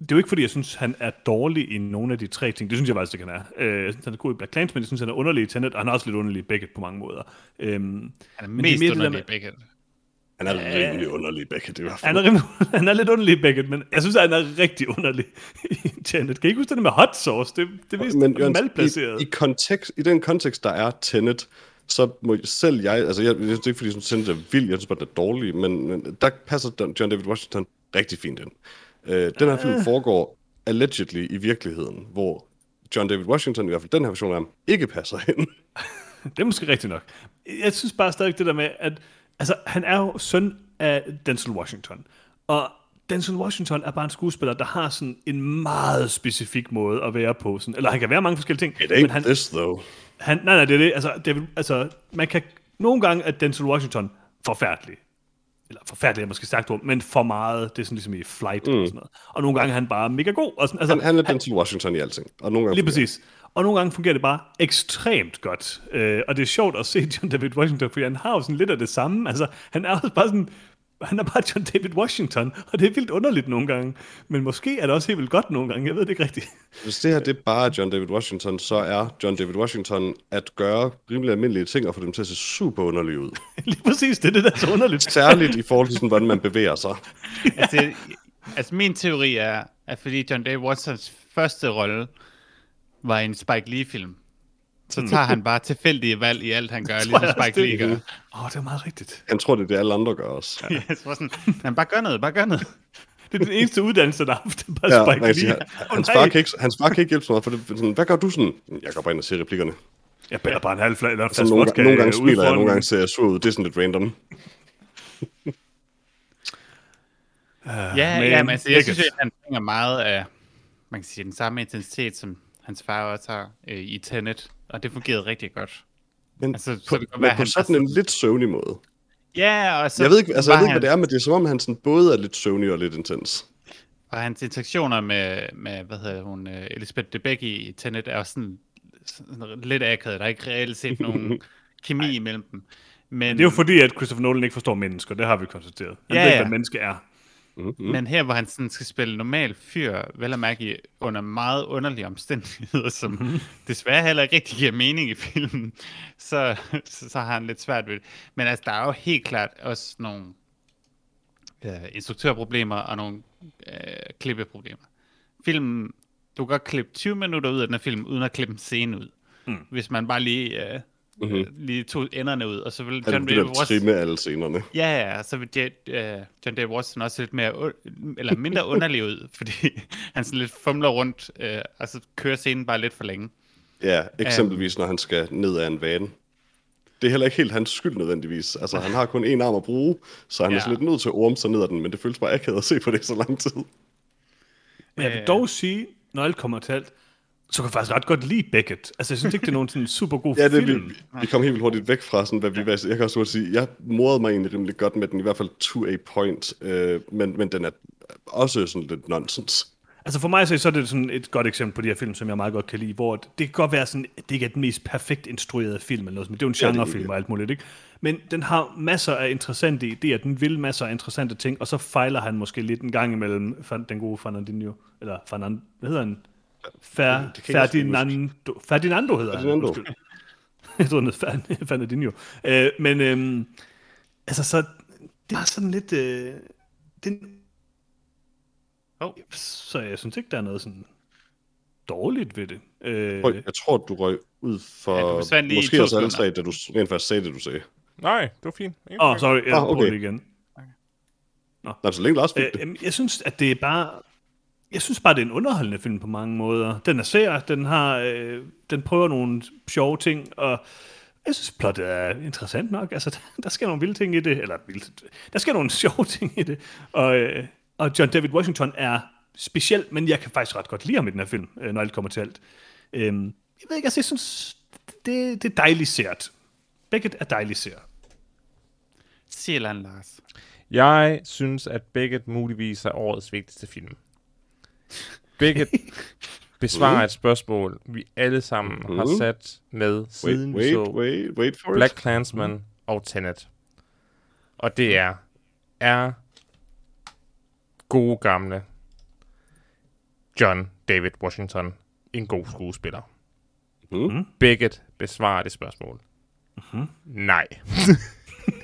det er jo ikke, fordi jeg synes, han er dårlig i nogle af de tre ting. Det synes jeg faktisk ikke, han er. Øh, jeg synes, han er god i Black Clansman, jeg synes, han er underlig i Tenet, og han er også lidt underlig i Beckett på mange måder. Øhm,
Han er
Men det er
mest
mere det der
underlig i Beckett.
Han er rimelig underlig, Beckett i hvert fald.
han, er rimelig, han er lidt underlig Beckett, men jeg synes, han er rigtig underlig i Tenet. Kan I ikke huske det med hot sauce? Det, det er vist
Men Jørgen,
malplaceret.
i, i, kontekst, i den kontekst, der er Tenet, så må selv jeg, altså jeg, det er ikke fordi, jeg synes, Tenet er vild, jeg synes bare, den er dårlig, men, men der passer John David Washington rigtig fint ind. Øh, den her film foregår allegedly i virkeligheden, hvor John David Washington, i hvert fald den her version af ham, ikke passer ind.
Det er måske rigtigt nok. Jeg synes bare stadig det der med, at altså, han er jo søn af Denzel Washington. Og Denzel Washington er bare en skuespiller, der har sådan en meget specifik måde at være på. Sådan, eller han kan være mange forskellige ting.
It ain't
men han,
this, though.
han, nej, nej, det er det. Altså, det, altså, man kan nogle gange, at Denzel Washington forfærdelig. Eller forfærdelig er måske sagt ord, men for meget, det er sådan ligesom i flight mm. og sådan noget. Og nogle gange er han bare mega god. Og sådan, altså,
Han, han er Denzel Washington i alting. Og nogle gange
Lige præcis. Og nogle gange fungerer det bare ekstremt godt. Øh, og det er sjovt at se John David Washington, fordi han har jo sådan lidt af det samme. Altså, han er også bare sådan... Han er bare John David Washington, og det er vildt underligt nogle gange. Men måske er det også helt vildt godt nogle gange, jeg ved det ikke rigtigt.
Hvis det her det er bare John David Washington, så er John David Washington at gøre rimelig almindelige ting og få dem til at se super underlige ud.
Lige præcis, det er det, der er så underligt.
Særligt i forhold til, sådan, hvordan man bevæger sig.
altså, altså, min teori er, at fordi John David Watsons første rolle var en Spike Lee-film, så tager han bare tilfældige valg i alt, han gør, ligesom
jeg
Spike Lee
det-
gør.
Åh, oh, det er meget rigtigt.
Han tror, det er det, alle andre gør også.
Jeg tror sådan, han bare gør noget, bare gør noget.
Det er den eneste uddannelse, der har haft det bare
Ja,
Spike
sige,
Lee.
han-
Åh,
hans,
nej.
far kan ikke, hans far kan ikke hjælpe så meget, for det, sådan, hvad gør du sådan? Jeg går bare ind og siger replikkerne.
Jeg bærer bare en halv flag, eller en
Så
flaske
nogle,
vodka
nogle gange
øh,
smiler jeg, nogle gange ser jeg sur ud. Det er sådan lidt random.
Ja,
Men
ja, men altså, jeg
Beckett.
synes, at han bringer meget af, man kan sige, den samme intensitet, som hans far også har øh, i Tenet, og det fungerede rigtig godt.
Men,
Altså, så
på,
det
men
være,
på
han
sådan en lidt søvnig måde.
Ja, og så
Jeg ved ikke, altså, jeg ved ikke hvad
han-
det er, men det er som om, han sådan både er lidt søvnig og lidt intens.
Og hans interaktioner med, med hvad hedder hun, uh, Elisabeth Debicki i Tenet er også sådan, sådan lidt akavet. Der er ikke reelt set nogen kemi imellem dem. Men,
Det er jo fordi, at Christopher Nolan ikke forstår mennesker, det har vi konstateret. Han
Ja,
ved ikke,
ja.
hvad menneske er.
Mm-hmm.
men her, hvor han sådan skal spille normal fyr, vel at mærke i- under meget underlige omstændigheder, som
Mhm.
desværre heller ikke rigtig giver mening i filmen, så, så, så har han lidt svært ved det. Men altså, der er jo helt klart også nogle øh, instruktørproblemer og nogle øh, klippeproblemer. Filmen, du kan godt klippe 20 minutter ud af den her film, uden at klippe en scene ud.
Mm.
Hvis man bare lige, øh,
Mhm.
øh, lige tog enderne ud, og så vil
Han
John David
at trimme alle scenerne.
Ja, ja, så vil Jet, uh, John David Watson også lidt mere, u- eller mindre underlig ud, fordi han sådan lidt fumler rundt, uh, og så kører scenen bare lidt for længe.
Ja, eksempelvis når han skal ned ad en vane. Det er heller ikke helt hans skyld nødvendigvis. Altså, han har kun en arm at bruge, så han ja. er
Ja.
så lidt nødt til at orme sig ned ad den, men det føles bare akavet at se på det så lang tid.
Men jeg vil dog sige, når alt kommer til alt, så kan jeg faktisk ret godt lide Beckett. Altså, jeg synes ikke, det er nogen sådan super god
Ja, det, vi,
film.
vi kom helt vildt hurtigt væk fra, sådan, hvad vi var. Jeg kan også sige, jeg morede mig egentlig rimelig godt med den, i hvert fald to a point, øh, men, men den er også sådan lidt nonsens.
Altså for mig så, er det sådan et godt eksempel på de her film, som jeg meget godt kan lide, hvor det kan godt være sådan, at det ikke er den mest perfekt instruerede film eller noget, men det er jo en
Ja,
genrefilm og alt muligt, ikke? Men den har masser af interessante idéer, den vil masser af interessante ting, og så fejler han måske lidt en gang imellem den gode Fernandinho, eller Fernand, hvad hedder han? Fer, Ferdinando, Ferdinando hedder
Ferdinando.
han. Undskyld. Jeg tror, den hedder Fernandinho. Øh, men øhm, altså så, det er sådan lidt, øh, den,
Oh.
så jeg synes ikke, der er noget sådan dårligt ved det. Øh,
Prøv, jeg tror, du røg ud for
Ja,
måske også alle tre, da du rent faktisk sagde det, du sagde.
Nej, det var fint.
Åh, oh, sorry, jeg
Ah, okay.
okay. det igen.
Nej, så længe Lars fik
Øh,
det.
jeg synes, at det er bare... Jeg synes bare, det er en underholdende film på mange måder. Den er sær, den har, øh, den prøver nogle sjove ting, og jeg synes, plottet er interessant nok. Altså, der sker nogle vilde ting i det, eller vildt, der sker nogle sjove ting i det, og, øh, og John David Washington er speciel, men jeg kan faktisk ret godt lide ham i den her film, øh, når alt kommer til alt. Øh, jeg ved ikke, altså, jeg synes, det, det er dejligt sært. Beckett er dejligt sært.
Siger han, Lars.
Jeg synes, at Beckett muligvis er årets vigtigste film. Beckett besvarer et spørgsmål, vi alle sammen har sat med
Wait,
siden
wait,
så
wait, wait for
Black
it.
Klansman og Tenet. Og det er, er gode gamle John David Washington en god skuespiller?
Mhm.
Beckett besvarer det spørgsmål. Nej.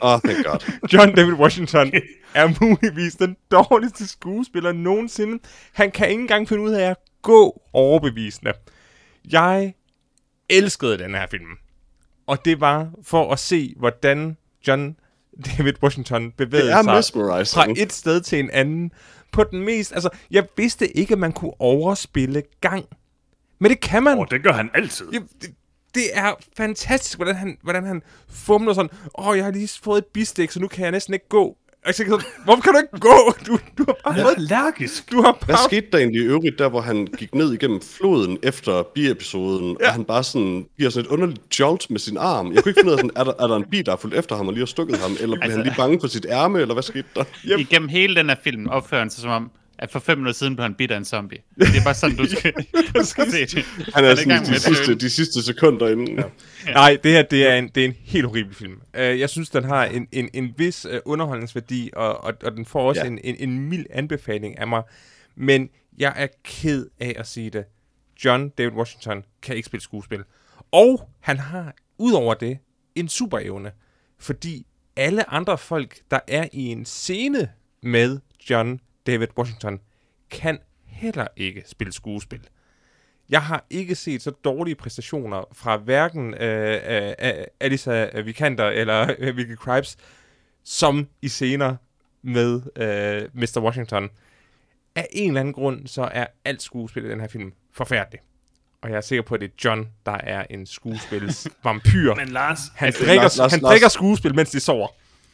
Oh, thank God.
John David Washington er muligvis den dårligste skuespiller nogensinde. Han kan ikke engang finde ud af at gå overbevisende. Jeg elskede den her film. Og det var for at se, hvordan John David Washington bevægede
Det
sig fra et sted til en anden. På den mest... Altså, jeg vidste ikke, at man kunne overspille gang. Men det kan man.
Og det gør han altid.
Ja, det, det er fantastisk, hvordan han, hvordan han fumler sådan, åh, oh, jeg har lige fået et bistik, så nu kan jeg næsten ikke gå. Sådan, hvorfor kan du ikke gå? Du, du har bare
er
fået,
allergisk.
du har
Hvad
bare...
skete der egentlig i øvrigt, der hvor han gik ned igennem floden efter biepisoden, ja. og han bare sådan giver sådan et underligt jolt med sin arm? Jeg kunne ikke finde ud af, sådan, er, der, er der en bi, der er fulgt efter ham og lige har stukket ham, eller blev han lige bange for sit ærme, eller hvad skete der?
Yep. Igennem hele den her film opfører han sig som om, at for fem minutter siden blev han bidt af en zombie. Det er bare sådan, du skal, du skal se det.
Han er
i
sådan
gang
de sidste, de sidste sekunder inden. Ja.
Nej, det her, det er en, det er en helt horribel film. Uh, jeg synes, den har en, en, en vis uh, underholdningsværdi, og, og, og den får også
Ja.
ja. en, en, en mild anbefaling af mig. Men jeg er ked af at sige det. John David Washington kan ikke spille skuespil. Og han har, udover det, en superevne. Fordi alle andre folk, der er i en scene med John David Washington, kan heller ikke spille skuespil. Jeg har ikke set så dårlige præstationer fra hverken øh, øh, øh, Alisa Vikander eller øh, Vicky Kripes, som i scener med øh, Mr. Washington. af en eller anden grund, så er alt skuespil i den her film forfærdeligt. Og jeg er sikker på, at det er John, der er en skuespils vampyr.
Men Lars,
Han,
Altså,
drikker,
Lars- Lars-
han
Lars-
drikker skuespil, mens de sover.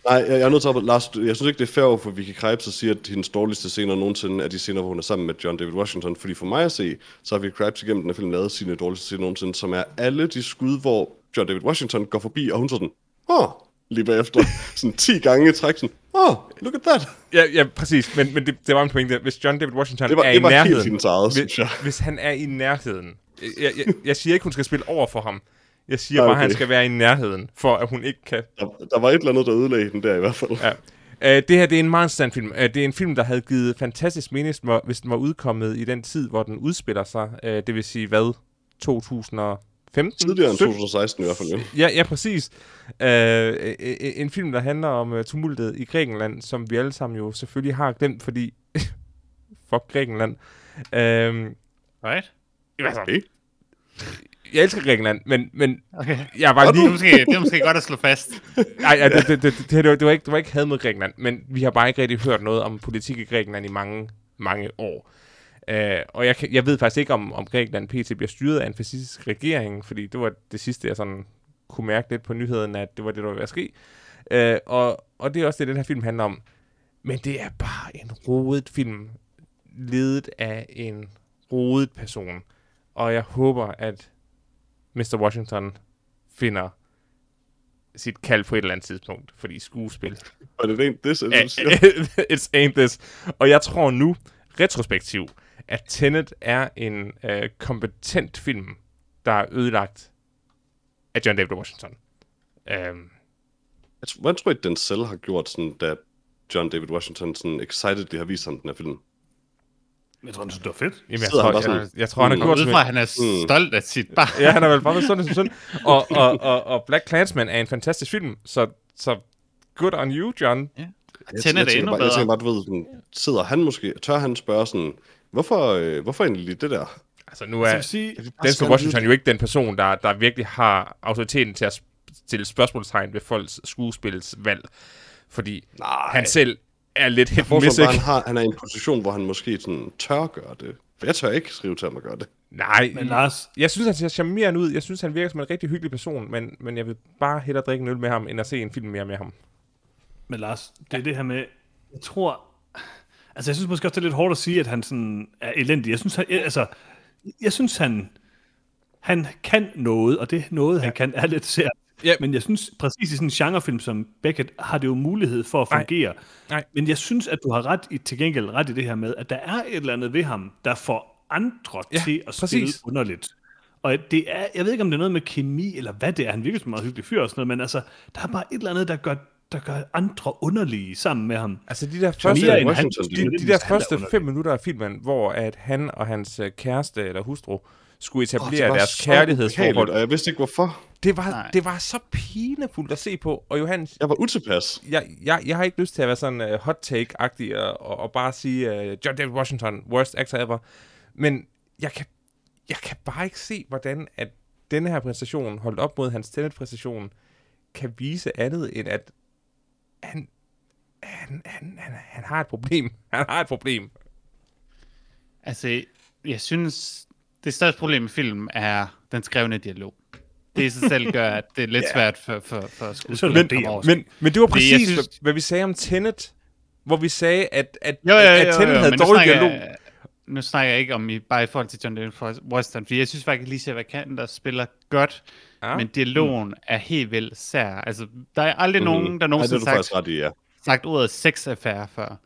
Nej, jeg, jeg er nødt til at... Lars, jeg synes ikke, det er fair for Vicky Krieps at sige, at hendes dårligste scener nogensinde er de scener, hvor hun er sammen med John David Washington. Fordi for mig at se, så har Vicky Krieps igennem den her film lavet sine dårligste scener nogensinde, som er alle de skud, hvor John David Washington går forbi, og hun sådan, åh, lige bagefter, sådan 10 gange i træk, sådan, åh, look at that.
Ja, ja præcis. Men, men det, det var en pointe. Hvis John David Washington
Det var-
er
det
i
var helt
nærheden...
hendes eget,
hvis, hvis han er i nærheden... Jeg, jeg, jeg siger ikke, hun skal spille over for ham. Jeg siger
Ja,
bare, at han
okay.
skal være i nærheden, for at hun ikke kan...
Der, der var et eller andet, der ødelagde den der i hvert fald.
Ja. Uh, det her det er en meget film. Uh, det er en film, der havde givet fantastisk mening, hvis den var- udkommet i den tid, hvor den udspiller sig. Uh, det vil sige, hvad? 2015?
Tidligere end
17?
2016 i hvert fald, jo.
Ja, ja, præcis. Uh, en film, der handler om uh, tumultet i Grækenland, som vi alle sammen jo selvfølgelig har glemt, fordi... fuck Grækenland. Uh,
Right?
altså,
Okay.
Jeg elsker Grækenland, men, men
Okay.
jeg var
Det
lige...
er måske, det er måske godt at slå fast.
Nej, ja, det, det, det, det, det, var, det, var ikke, det var ikke had mod Grækenland, men vi har bare ikke rigtig hørt noget om politik i Grækenland i mange, mange år. Uh, og jeg, jeg ved faktisk ikke, om, om Grækenland pt. bliver styret af en fascistisk regering, fordi det var det sidste, jeg sådan kunne mærke lidt på nyheden, at det var det, der var ved at ske. Uh, og, og det er også det, den her film handler om. Men det er bare en rodet film, ledet af en rodet person. Og jeg håber, at Mr. Washington finder sit kald på et eller andet tidspunkt, fordi skuespil.
Er det, som
Eh,
du siger.
It's ain't this. Og jeg tror nu, retrospektiv, at Tenet er en øh, kompetent film, der er ødelagt af John David Washington. Um,
Hvad tror I, den selv har gjort, sådan, da John David Washington sådan excitedly har vist ham den her film?
Jeg tror, det synes, det var fedt.
jamen, jeg,
Sidder han
tror,
bare
jeg, jeg, tror, han har gjort
at han er
Mm.
stolt af sit barn.
Ja, han har vel bare været sådan som sådan. Og, og, og, og Black Clansman er en fantastisk film, så, så good on you, John.
Jeg,
Tenet
jeg,
er
tænker
endnu
bare, jeg
bedre.
tænker bare, du ved, sådan, sidder han måske, tør han spørge sådan, hvorfor, øh, hvorfor egentlig lige det der?
Altså, nu
Så jeg
er
vil sige,
Denzel Washington jo ikke den person, der, der virkelig har autoriteten til at stille spørgsmålstegn ved folks skuespilsvalg. Fordi
Nej,
han selv er lidt hit
Hvorfor
miss,
bare,
ikke?
han, har, han er i en position, hvor han måske sådan tør gøre det. For jeg tør ikke skrive til ham at gøre det.
Nej,
men Lars,
jeg synes, han ser charmerende ud. Jeg synes, han virker som en rigtig hyggelig person, men, men jeg vil bare hellere drikke en øl med ham, end at se en film mere med ham.
Men Lars, det er det her med, jeg tror, altså jeg synes måske også, det er lidt hårdt at sige, at han sådan er elendig. Jeg synes, han, jeg- altså, jeg synes, han, han kan noget, og det noget, han kan, er lidt sært.
Ja.
Men jeg synes, præcis i sådan en genrefilm som Beckett, har det jo mulighed for at
Nej.
fungere.
Nej.
Men jeg synes, at du har ret i, til gengæld ret i det her med, at der er et eller andet ved ham, der får andre
Ja,
til at
præcis.
spille underligt. Og det er, jeg ved ikke, om det er noget med kemi, eller hvad det er. Han virker som en meget hyggelig fyr og sådan noget, men altså, der er bare et eller andet, der gør, der gør andre underlige sammen med ham.
Altså, de der første,
han-
Washington,
de,
de,
de, de der første fem minutter af filmen, hvor at han og hans øh, kæreste eller hustru skulle etablere oh, deres kærlighedsforhold,
Og jeg vidste ikke, hvorfor.
det var,
Nej.
det var så pinefuldt at se på. Og Johannes,
Jeg var utilpas.
jeg, jeg, jeg har ikke lyst til at være sådan uh, hot take-agtig og, og, og bare sige uh, John David Washington, worst actor ever. Men jeg kan, jeg kan bare ikke se, hvordan at denne her præstation, holdt op mod hans Tenet-præstation, kan vise andet end at han, han, han, han, han har et problem. Han har et problem.
Altså, jeg synes, det største problem i filmen er den skrevne dialog. Det i sig selv gør, at det er lidt svært for, for, for skuespillere
Men-
over.
Men, men det var præcis,
synes-
hvad, vi sagde om Tenet, hvor vi sagde, at, at,
Jo, jo, jo,
at
jo,
Tenet
jo,
havde
men nu
dårlig dialog.
Jeg, nu snakker jeg ikke om i, bare i forhold til John David Washington, fordi jeg synes faktisk, at Alicia Vikander spiller godt,
Ja.
ja. men dialogen mm. er helt vildt sær. Altså, der er aldrig
Mhm.
nogen, der
det er
nogensinde har sagt,
i, ja.
sagt ordet sexaffære før.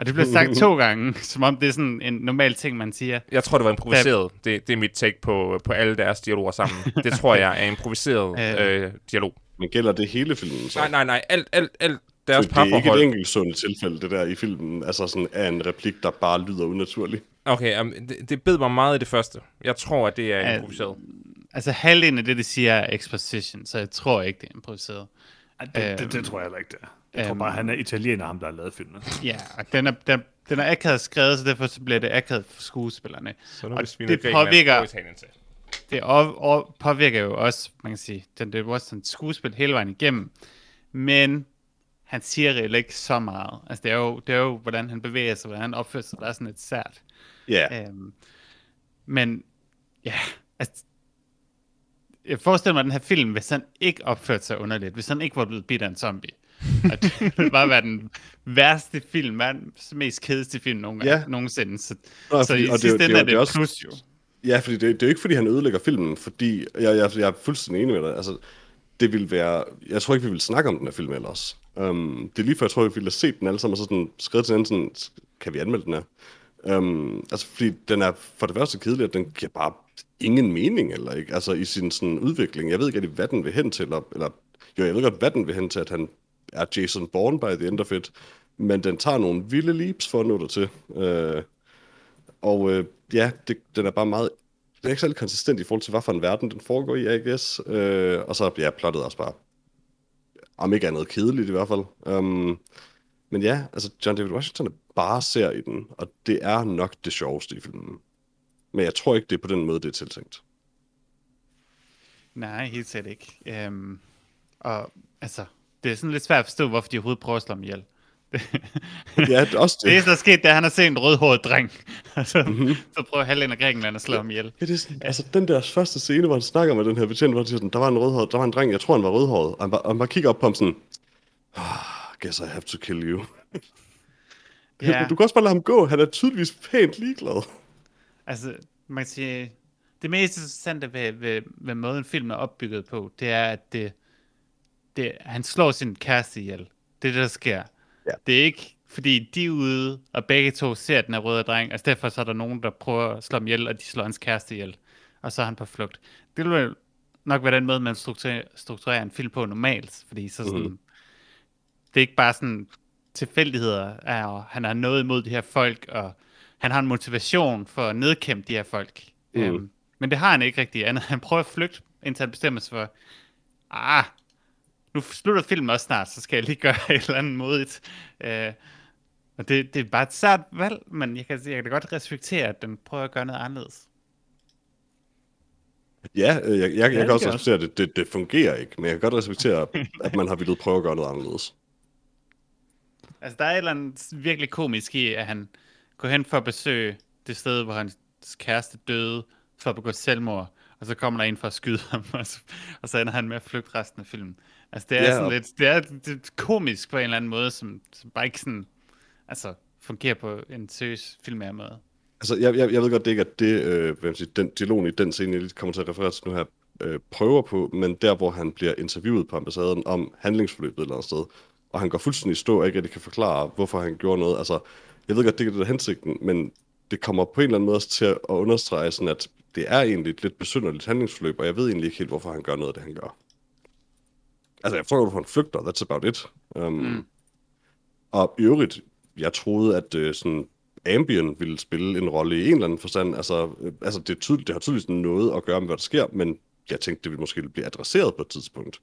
Og det bliver sagt to gange, som om det er sådan en normal ting, man siger.
Jeg tror, det var improviseret. Det, det er mit take på, på alle deres dialoger sammen. Det tror jeg er improviseret øh, dialog.
Men gælder det hele filmen så?
Nej, nej, nej. Alt, alt, alt deres
Så det er ikke et
parforhold.
enkelt sundt tilfælde, det der i filmen. Altså sådan af en replik, der bare lyder unaturlig.
Okay, um, det, det bed mig meget i det første. Jeg tror, at det er improviseret.
Altså, halvdelen af det, de siger, er exposition, så jeg tror ikke, det er improviseret.
Det, det, det, tror jeg heller ikke, det er. Jeg tror
øhm,
bare, han er italiener, ham der har lavet filmen.
Ja, og den er, den, den er akavet skrevet, så derfor så bliver det akavet for skuespillerne.
Så
Og det påvirker-. Det og, og påvirker jo også, man kan sige, den det Washington skuespil hele vejen igennem. Men han siger reelt ikke så meget. Altså, det er, jo, det er jo, hvordan han bevæger sig, hvordan han opfører sig, der er sådan et sært.
Ja,
Øhm, men, ja, altså, jeg forestiller mig, at den her film, hvis han ikke opførte sig underligt, hvis han ikke var blevet bidt af en zombie, at det ville bare være den værste film, verdens mest kedeligste film nogen,
Ja.
nogensinde. Så,
Nå,
så
fordi-
i
og det er
sidste ende er
det
det
også-
plus jo.
Ja, fordi det, det er jo ikke, fordi han ødelægger filmen, fordi jeg, jeg, jeg er fuldstændig enig med dig. Altså, det vil være... Jeg tror ikke, vi vil snakke om den her film ellers. Um, det er lige før, jeg tror, vi ville have set den alle sammen, og så sådan skrevet til hinanden sådan, kan vi anmelde den her? Um, altså, fordi den er for det første kedelig, at den giver bare ingen mening, eller ikke? Altså, i sin sådan udvikling. Jeg ved ikke rigtig, hvad den vil hen til, eller, eller jo, jeg ved godt, hvad den vil hen til, at han er Jason Bourne by the end of it, men den tager nogle vilde leaps for at nå det til. Øh, og øh, ja, det, den er bare meget... Den er ikke særlig konsistent i forhold til, hvad for en verden den foregår i, I guess. Øh, og så ja, plottet også bare... Om ikke andet kedeligt i hvert fald. Um, men ja, altså John David Washington er bare ser i den, og det er nok det sjoveste i filmen. Men jeg tror ikke, det er på den måde, det er tiltænkt.
Nej, helt sikkert ikke. Øhm, og altså, det er sådan lidt svært at forstå, hvorfor de overhovedet prøver at slå ham ihjel.
Ja, det er også
Det
det.
der er sket, det er, at han har set en rødhåret dreng. Og så,
Mhm.
mm-hmm. så prøver halvdelen af Grækenland at slå ham ihjel.
Ja, det er sådan, altså den der første scene, hvor han snakker med den her betjent, hvor han siger sådan, der var en rødhåret, der var en dreng, jeg tror han var rødhåret, og han bare, og han bare kigger op på ham sådan, oh, guess I have to kill you.
Ja,
Du kan også bare lade ham gå, han er tydeligvis pænt ligeglad.
altså, man kan sige, det mest interessante ved, ved, ved måden filmen er opbygget på, det er, at det, det, han slår sin kæreste ihjel. Det er det, der sker.
Ja.
Det er ikke, fordi de er ude, og begge to ser den her røde dreng, altså derfor så er der nogen, der prøver at slå ham ihjel, og de slår hans kæreste ihjel. Og så er han på flugt. Det vil nok være den måde, man strukturerer, strukturerer en film på normalt, fordi så sådan,
Mhm.
det er ikke bare sådan tilfældigheder, og han har noget imod de her folk, og han har en motivation for at nedkæmpe de her folk.
Mm.
Øhm, men det har han ikke rigtig andet. Han prøver at flygte, indtil han bestemmer sig for, ah, nu slutter filmen også snart, så skal jeg lige gøre et eller andet modigt. Øh, og det, det er bare et sært valg, men jeg kan, jeg kan da godt respektere, at den prøver at gøre noget anderledes.
Ja, øh, jeg, jeg, jeg
det
kan også respektere, at det, det, det fungerer ikke, men jeg kan godt respektere, at man har villet prøve at gøre noget anderledes.
Altså, der er et eller andet virkelig komisk i, at han går hen for at besøge det sted, hvor hans kæreste døde, for at begå selvmord, og så kommer der en for at skyde ham, og så, og så ender han med at flygte resten af filmen. Altså, det er
Ja,
sådan lidt, det er, det er komisk på en eller anden måde, som, som bare ikke sådan, altså, fungerer på en seriøs filmær måde.
Altså, jeg, jeg, jeg ved godt, det ikke er det, øh, hvad man siger, den dialogen i den scene, jeg lige kommer til at referere til nu her, øh, prøver på, men der, hvor han bliver interviewet på ambassaden om handlingsforløbet et eller andet sted, og han går fuldstændig stå, og ikke rigtig kan forklare, hvorfor han gjorde noget. Altså, jeg ved godt, det ikke er det, hensigten, men det kommer på en eller anden måde til at understrege, sådan at det er egentlig et lidt besynderligt handlingsforløb, og jeg ved egentlig ikke helt, hvorfor han gør noget af det, han gør. Altså, jeg forstår, hvorfor han flygter, that's about it. Um, mm. Og i øvrigt, jeg troede, at øh, sådan Ambien ville spille en rolle i en eller anden forstand. Altså, øh, altså det, er tydeligt, det har tydeligvis noget at gøre med, hvad der sker, men jeg tænkte, det ville måske blive adresseret på et tidspunkt.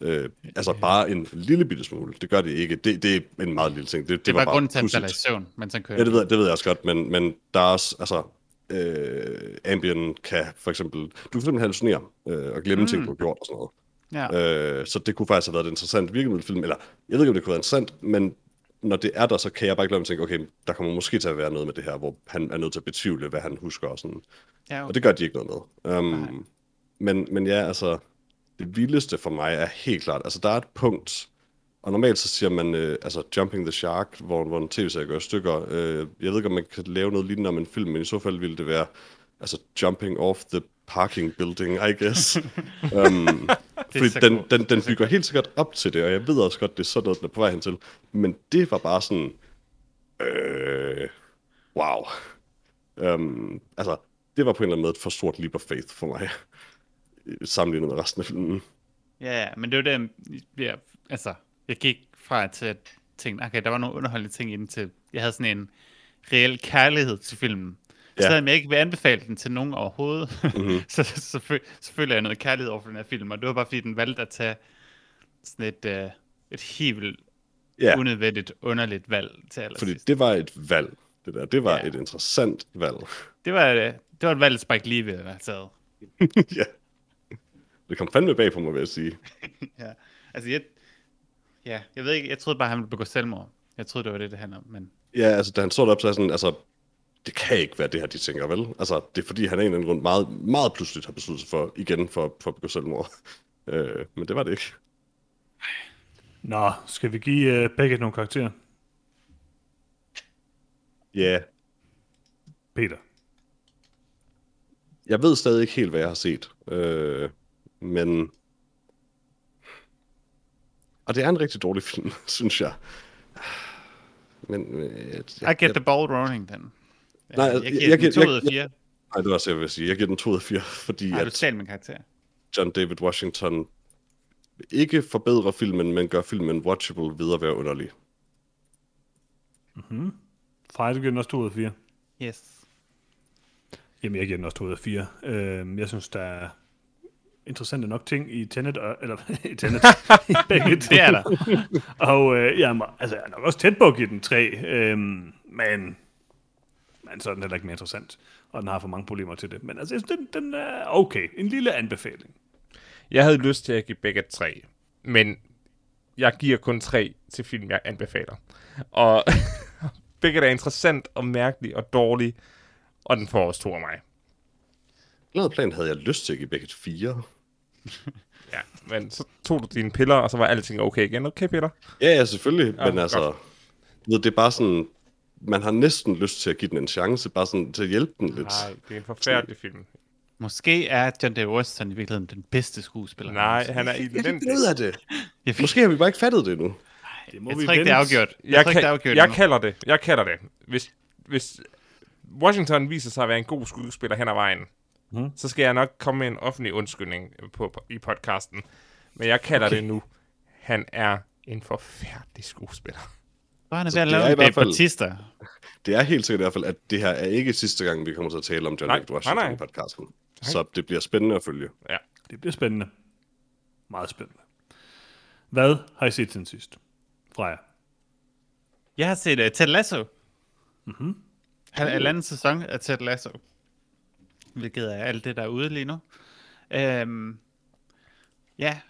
Øh, altså bare en lille bitte smule. Det gør det ikke. Det, det er en meget lille ting. Det, det,
Det,
var
var
bare
grunden til, at han i søvn, mens han kører.
Ja, det ved, jeg, det ved jeg også godt, men, men der er også, altså, øh, Ambien kan for eksempel, du kan simpelthen hallucinere øh, og glemme mm. ting, du har gjort og sådan noget.
Ja.
Øh, så det kunne faktisk have været et interessant virkemiddelfilm, eller jeg ved ikke, om det kunne være interessant, men når det er der, så kan jeg bare ikke lade mig tænke, okay, der kommer måske til at være noget med det her, hvor han er nødt til at betvivle, hvad han husker og sådan.
ja,
Og det gør de ikke noget med.
Nej.
Um, men, men ja, altså, det vildeste for mig er helt klart, altså der er et punkt, og normalt så siger man, øh, altså Jumping the Shark, hvor, hvor en tv-serie gør stykker. Øh, jeg ved ikke, om man kan lave noget lignende om en film, men i så fald ville det være, altså Jumping off the parking building, I guess. um, fordi den, den, den
er
bygger helt sikkert op til det, og jeg ved også godt, det er sådan noget, den er på vej hen til. Men det var bare sådan, øh, wow. Um, altså, det var på en eller anden måde et for stort leap of faith for mig, sammenlignet med resten af filmen.
Ja, ja, men det var det, jeg, altså, jeg gik fra til at tænke, okay, der var nogle underholdende ting i den til, jeg havde sådan en reel kærlighed til filmen.
Ja.
Selvom jeg ikke vil anbefale den til nogen overhovedet,
Mhm.
så, så, så, så føler jeg noget kærlighed over for den her film, og det var bare fordi, den valgte at tage sådan et, uh, et helt
Ja,
unødvendigt, underligt valg til allersidst.
fordi det var et valg, det der. Det var
Ja.
et interessant valg.
Det var, øh, det var et valg, Spike Lee ville have taget.
ja. Det kom fandme bag på mig, vil jeg sige.
ja. Altså, jeg, Ja, jeg ved ikke, jeg troede bare, han ville begå selvmord. Jeg troede, det var det, det handler om, men...
Ja, altså, da han så det op, så er sådan, altså, det kan ikke være det her, de tænker, vel? Altså, det er fordi, han af en eller anden grund meget, meget pludseligt har besluttet sig for, igen, for, for at begå selvmord. Øh, men det var det ikke.
Nå, skal vi give uh, begge nogle karakterer?
Ja, yeah.
Peter.
jeg ved stadig ikke helt, hvad jeg har set. Øh, men... Og det er en rigtig dårlig film, synes jeg. Men... Øh, jeg,
I get the ball rolling, then.
Nej,
jeg,
jeg-
jeg giver
jeg
den
giver-
2 ud af
jeg-
4.
Nej, det var også, jeg vil sige. Jeg giver den 2 ud af 4, fordi
Har du
at
talt min karakter?
John David Washington ikke forbedrer filmen, men gør filmen watchable ved at være underlig.
Freja, du giver den også 2 ud af 4.
Yes.
Jamen, jeg giver den også 2 ud af 4. Øh, jeg synes, der er interessante nok ting i Tenet, og, eller i Tenet, i begge.
Det er der.
Og øh, jeg, er, altså, jeg er nok også tæt på at give den 3, øh, men, men så er den heller ikke mere interessant, og den har for mange problemer til det. Men altså, den, den er okay. En lille anbefaling.
Jeg havde lyst til at give begge tre, men jeg giver kun tre til film, jeg anbefaler. Og begge er interessant og mærkelig og dårlig, og den får også to af mig.
Lavet plan havde jeg lyst til at give begge 4.
Ja, men så tog du dine piller, og så var alting okay igen. Okay, Peter?
Ja, ja, selvfølgelig,
Ja,
ja, men altså...
godt.
Ved, det er bare sådan... Man har næsten lyst til at give den en chance, bare sådan til at hjælpe den lidt.
Nej, det er en forfærdelig film.
Måske er John David Washington i virkeligheden den bedste skuespiller.
Nej, han er
Jeg kan ikke
elendig.
finde ud af det.
Jeg,
Måske har vi bare ikke fattet det endnu.
Det må
jeg
vi
tror ikke, det er afgjort. Jeg,
Jeg,
tror ikke, det er
kan,
afgjort
jeg
endnu.
kalder det. Jeg kalder det. Hvis, hvis Washington viser sig at være en god skuespiller hen ad vejen,
Mhm.
så skal jeg nok komme med en offentlig undskyldning på, på, i podcasten. Men jeg kalder okay. det nu. Han er en forfærdelig skuespiller.
Så han er ved at
det er
lave
i
en
hvert fald-
Batista.
Det er helt sikkert i hvert fald, at det her er ikke sidste gang, vi kommer til at tale om John
Nej,
Washington
nej, nej.
i podcasten. Så det bliver spændende at følge.
Ja.
Det bliver spændende. Meget spændende. Hvad har I set siden sidst? Freja.
Jeg har set uh, Ted Lasso.
Mhm.
Mm-hmm. Halvanden sæson af Ted Lasso. Hvilket er alt det, der er ude lige nu. Øhm, ja,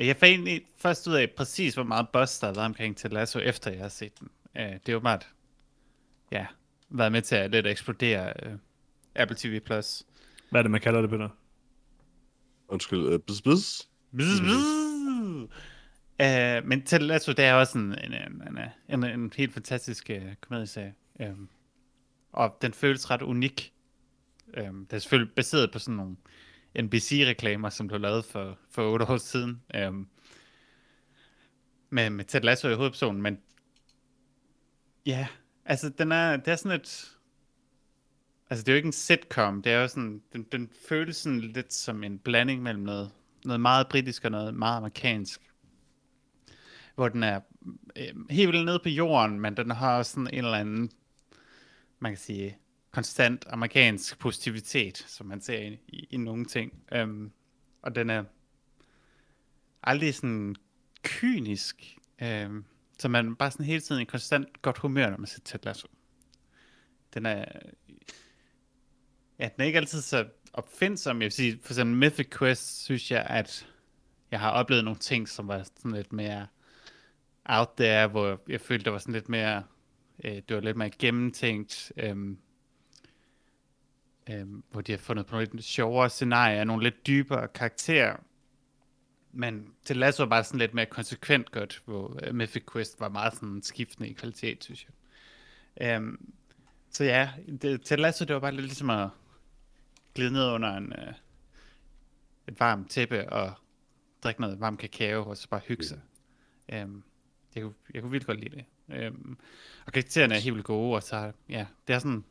jeg fandt egentlig først ud af præcis, hvor meget buzz der har været omkring Ted Lasso, efter jeg har set den. Øh, det er jo meget, ja, været med til at lidt eksplodere øh, Apple TV+. Plus.
Hvad er det, man kalder det, Peter?
Undskyld, uh, bzz, bzz.
Bzz, bzz. Uh, men Ted Lasso, det er også en, en, en, en, en, en helt fantastisk uh, komedieserie. Um, og den føles ret unik. Um, det er selvfølgelig baseret på sådan nogle NBC-reklamer, som blev lavet for, for 8 år siden. øhm, med, med Ted Lasso i hovedpersonen, men ja, altså den er, det er sådan et, altså det er jo ikke en sitcom, det er jo sådan, den, den føles sådan lidt som en blanding mellem noget, noget meget britisk og noget meget amerikansk. Hvor den er øh, helt vildt nede på jorden, men den har også sådan en eller anden, man kan sige, konstant amerikansk positivitet, som man ser i, i, i nogle ting. Um, og den er aldrig sådan kynisk, um, så man bare sådan hele tiden i konstant godt humør, når man ser Ted Lasso. Den er, ja, den er ikke altid så opfindsom. Jeg vil sige, for eksempel Mythic Quest, synes jeg, at jeg har oplevet nogle ting, som var sådan lidt mere out there, hvor jeg følte, der var sådan lidt mere, øh, det var lidt mere gennemtænkt, øhm, øhm, hvor de har fundet på nogle lidt sjovere scenarier, nogle lidt dybere karakterer. Men til Lasso var bare sådan lidt mere konsekvent godt, hvor øh, Mythic Quest var meget sådan skiftende i kvalitet, synes jeg. Øhm, så ja, det, til Lasso, det var bare lidt ligesom at glide ned under en, øh, et varmt tæppe og drikke noget varm kakao, og så bare hygge sig. Um, jeg, kunne, jeg kunne vildt godt lide det. Um, og karaktererne er helt vildt gode, og så, ja, det er sådan,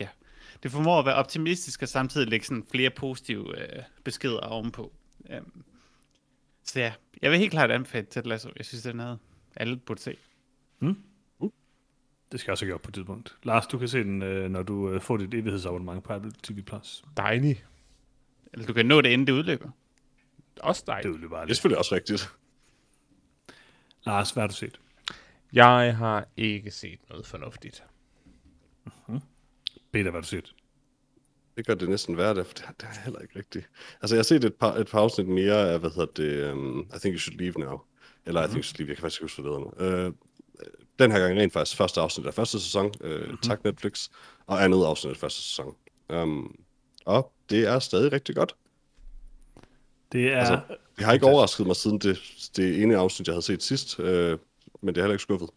ja, det formår at være optimistisk, og samtidig lægge sådan flere positive øh, beskeder ovenpå. Um, så ja, jeg vil helt klart anbefale Ted Lasso. Jeg synes, det er noget, alle burde se.
Det skal jeg også gøre på et tidspunkt. Lars, du kan se den, øh, når du øh, får dit evighedsabonnement på Apple TV+.
Dejlig.
Eller du kan nå det, inden det udløber.
Også
Det
dejligt.
vil jo bare
Det er
det.
selvfølgelig også rigtigt.
Lars, hvad har du set?
Jeg har ikke set noget fornuftigt.
Peter, hvad har du set?
Det gør det næsten der, for det, er- det er heller ikke rigtigt. Altså, jeg har set et par, et par afsnit mere af, hvad hedder det, um, I Think You Should Leave Now. Eller mm-hmm. I Think Sleep, jeg kan faktisk ikke huske, hvad det hedder nu. Øh, den her gang rent faktisk første afsnit af første sæson. Øh, mm-hmm. Tak Netflix. Og andet afsnit af første sæson. Um, og det er stadig rigtig godt.
Det er...
Altså, det har ikke overrasket mig siden det, det ene afsnit, jeg havde set sidst. Øh, men det er heller ikke skuffet.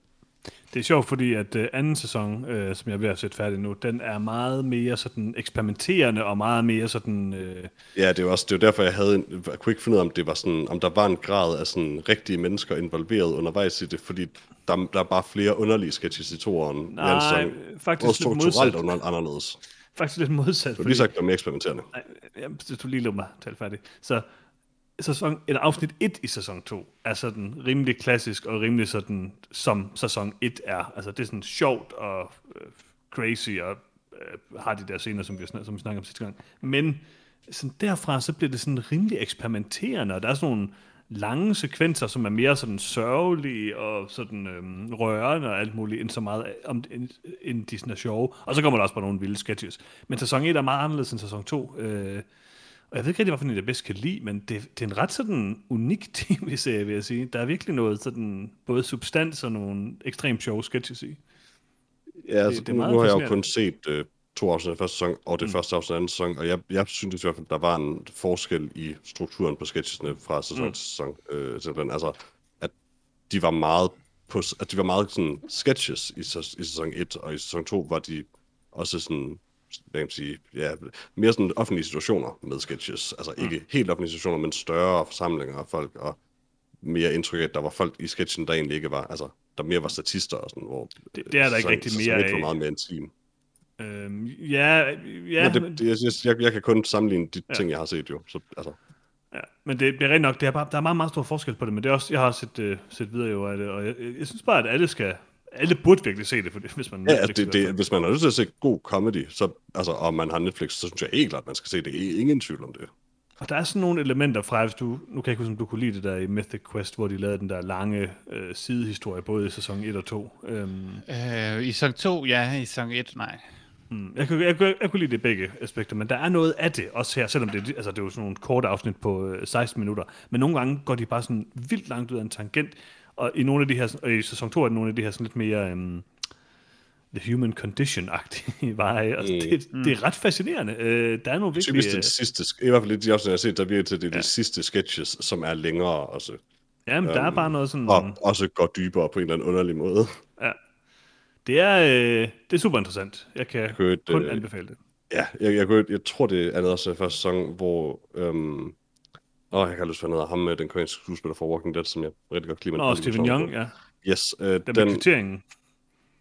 Det er sjovt, fordi at øh, anden sæson, øh, som jeg er ved at sætte færdig nu, den er meget mere sådan eksperimenterende og meget mere sådan... Øh...
Ja, det er jo også det er derfor, jeg, havde en, jeg kunne ikke finde ud af, om, det var sådan, om der var en grad af sådan rigtige mennesker involveret undervejs i det, fordi der, der er bare flere underlige sketches i toeren.
Nej,
sådan,
faktisk modsat.
strukturelt under, anderledes.
Faktisk lidt modsat.
Du har lige sagt, at det var mere eksperimenterende.
Nej, det du lige lade mig tale færdig. Så sæson, eller afsnit 1 i sæson 2 er sådan rimelig klassisk og rimelig sådan, som sæson 1 er. Altså det er sådan sjovt og øh, crazy og øh, har de der scener, som vi, som vi snakker om sidste gang. Men sådan derfra, så bliver det sådan rimelig eksperimenterende, og der er sådan nogle lange sekvenser, som er mere sådan sørgelige og sådan øhm, rørende og alt muligt, end så meget om, end, end de sådan er sjove. Og så kommer der også bare nogle vilde sketches. Men sæson 1 er meget anderledes end sæson 2. Øh, og jeg ved ikke rigtig, hvorfor jeg bedst kan lide, men det, det er en ret sådan unik tv-serie, vil jeg sige. Der er virkelig noget sådan, både substans og nogle ekstremt sjove sketches i.
Ja, altså, det, det nu, nu har jeg jo kun set øh, to afsnit af første sæson, og det mm. første afsnit af anden sæson, og jeg, jeg synes i hvert fald, der var en forskel i strukturen på sketchesne fra sæson mm. til sæson. Øh, simpelthen. Altså, at de var meget på, at de var meget sådan sketches i, i sæson 1, og i sæson 2 var de også sådan hvad kan man sige, ja, mere sådan offentlige situationer med sketches. Altså ikke mm. helt offentlige situationer, men større forsamlinger af folk, og mere indtryk af, at der var folk i sketchen, der egentlig ikke var, altså der mere var statister og sådan, hvor...
Det, det er der ikke rigtig mere
af. var meget mere intim.
Øhm, ja, ja.
Men det, det, jeg, jeg, jeg, kan kun sammenligne de ja. ting, jeg har set jo. Så, altså.
Ja, men det, det er rent nok, det er bare, der er meget, meget stor forskel på det, men det er også, jeg har set, uh, set videre jo af det, og jeg, jeg, jeg synes bare, at alle skal, alle burde virkelig se det, for det, hvis man...
Ja, det, det, hvis man har lyst til at se god comedy, så, altså, og man har Netflix, så synes jeg helt klart, at man skal se det. Er ingen tvivl om det.
Og der er sådan nogle elementer fra, hvis du, nu kan jeg ikke huske, om du kunne lide det der i Mythic Quest, hvor de lavede den der lange øh, sidehistorie, både i sæson 1 og 2. Øhm.
Øh, I sæson 2, ja. I sæson 1, nej.
Hmm. Jeg, kunne, jeg, jeg, jeg kunne lide det begge aspekter, men der er noget af det også her, selvom det, altså, det er jo sådan nogle korte afsnit på øh, 16 minutter. Men nogle gange går de bare sådan vildt langt ud af en tangent, og i nogle af de her, og i sæson 2 er det nogle af de her sådan lidt mere um, the human condition-agtige veje, og mm. det, det er ret fascinerende. Uh, der er nogle
virkelig... Typisk den sidste, i hvert fald lidt de også, jeg har set, der virker til, det er ja. de sidste sketches, som er længere også.
Ja, men um, der er bare noget sådan...
Og også går dybere på en eller anden underlig måde.
Ja. Det er, øh, det er super interessant. Jeg kan jeg kun øh, anbefale det.
Ja, jeg, jeg, jeg, jeg tror, det er også første sæson, hvor øhm, Åh, jeg kan lyst til at ham med den koreanske skuespiller for Walking Dead, som jeg rigtig godt kan lide.
Nå, Stephen Young, ja.
Yes.
Øh, den, den.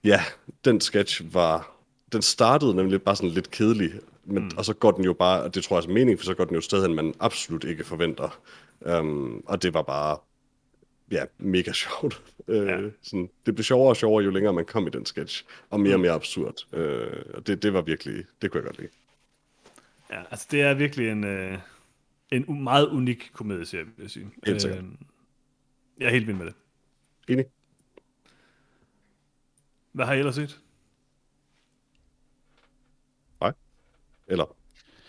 Ja, den sketch var... Den startede nemlig bare sådan lidt kedelig, men, mm. og så går den jo bare, og det tror jeg er mening, for så går den jo et sted hen, man absolut ikke forventer. Um, og det var bare, ja, mega sjovt. Uh, ja. sådan, det blev sjovere og sjovere, jo længere man kom i den sketch, og mere og mm. mere absurd. Uh, og det, det var virkelig, det kunne jeg godt lide.
Ja, altså det er virkelig en... Uh en meget unik komedieserie, vil jeg sige.
Helt øh,
jeg er helt vild med det.
Enig.
Hvad har I ellers set?
Nej. Eller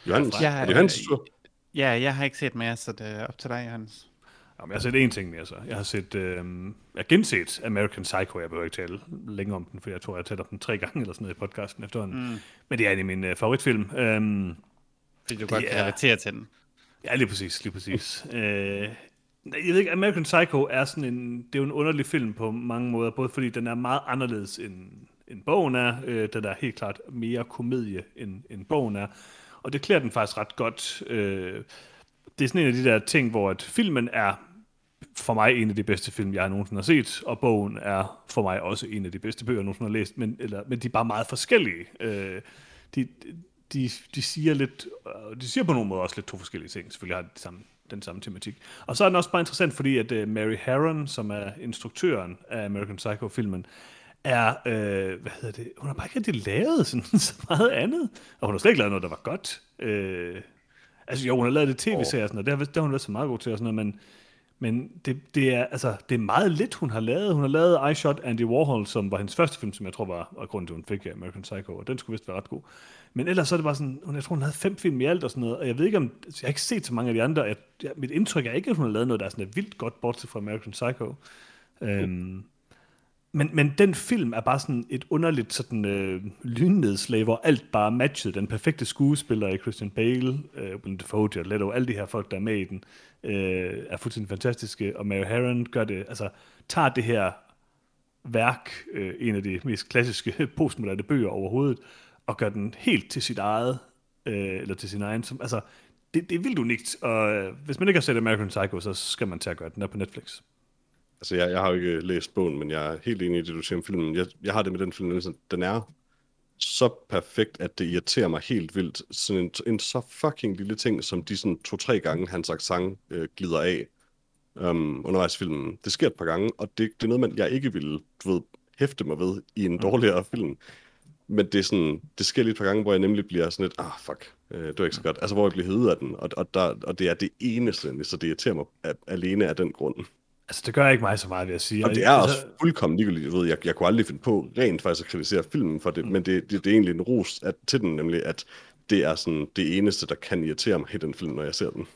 Johannes.
Ja,
er det Johannes tur?
Ja, jeg har ikke set mere, så det er op til dig, Johannes.
Jamen, jeg har set én ting mere så. Jeg har set, øh, jeg har genset American Psycho. Jeg behøver ikke tale længere om den, for jeg tror, jeg har talt om den tre gange eller sådan noget i podcasten efterhånden. Mm. Men det er en af mine uh, favoritfilm. Um,
Fordi du godt kan relatere til den.
Ja, lige præcis, lige præcis. øh, jeg ved ikke, American Psycho er sådan en, det er jo en underlig film på mange måder, både fordi den er meget anderledes end, end bogen er, øh, den er helt klart mere komedie end, end bogen er, og det klæder den faktisk ret godt. Øh, det er sådan en af de der ting, hvor at filmen er for mig en af de bedste film, jeg nogensinde har set, og bogen er for mig også en af de bedste bøger, jeg nogensinde har læst, men, eller, men de er bare meget forskellige. Øh, de, de, de siger lidt, de siger på nogle måder også lidt to forskellige ting. Selvfølgelig har de samme, den samme tematik. Og så er den også bare interessant, fordi at uh, Mary Harron, som er instruktøren af American Psycho-filmen, er, øh, hvad hedder det, hun har bare ikke rigtig lavet sådan, så meget andet. Og hun har slet ikke lavet noget, der var godt. Øh, altså jo, hun har lavet det tv-serier og sådan noget, det har, det har hun været så meget god til og sådan noget, men, Men det, det, er, altså, det er meget lidt, hun har lavet. Hun har lavet I Shot Andy Warhol, som var hendes første film, som jeg tror var, var grunden til, hun fik American Psycho, og den skulle vist være ret god. Men ellers så er det bare sådan, hun, jeg tror, hun havde fem film i alt og sådan noget, og jeg ved ikke om, altså, jeg har ikke set så mange af de andre. Jeg, jeg, mit indtryk er ikke, at hun har lavet noget, der er sådan vildt godt, bortset fra American Psycho. Øhm, men, men den film er bare sådan et underligt sådan, øh, lynnedslag, hvor alt bare matchede. Den perfekte skuespiller i Christian Bale, øh, Willem Dafoe, Jared Leto, alle de her folk, der er med i den, øh, er fuldstændig fantastiske. Og Mary Harron gør det, altså tager det her værk, øh, en af de mest klassiske postmoderne bøger overhovedet, og gør den helt til sit eget, øh, eller til sin egen. Som, altså, det, det er vildt unikt, og øh, hvis man ikke har set American Psycho, så skal man til at gøre den. Er på Netflix.
Altså, jeg, jeg har jo ikke læst bogen, men jeg er helt enig i det, du siger om filmen. Jeg, jeg har det med den film, den er så perfekt, at det irriterer mig helt vildt. Sådan en, en så fucking lille ting, som de sådan to-tre gange, hans accent øh, glider af um, undervejs i filmen. Det sker et par gange, og det, det er noget, man, jeg ikke ville du ved, hæfte mig ved i en dårligere film. Men det er sådan, det sker lige et par gange, hvor jeg nemlig bliver sådan lidt, ah fuck, øh, det er ikke så godt. Altså hvor jeg bliver hævet af den, og, og, der, og det er det eneste, så det irriterer mig alene af den grund.
Altså, det gør ikke mig så meget, vil jeg sige.
Og det er altså, også fuldkommen ligegyldigt. Jeg, ved, jeg, jeg kunne aldrig finde på rent faktisk at kritisere filmen for det, mm. men det, det, det er egentlig en ros at, til den, nemlig at det er sådan det eneste, der kan irritere mig i den film, når jeg ser den.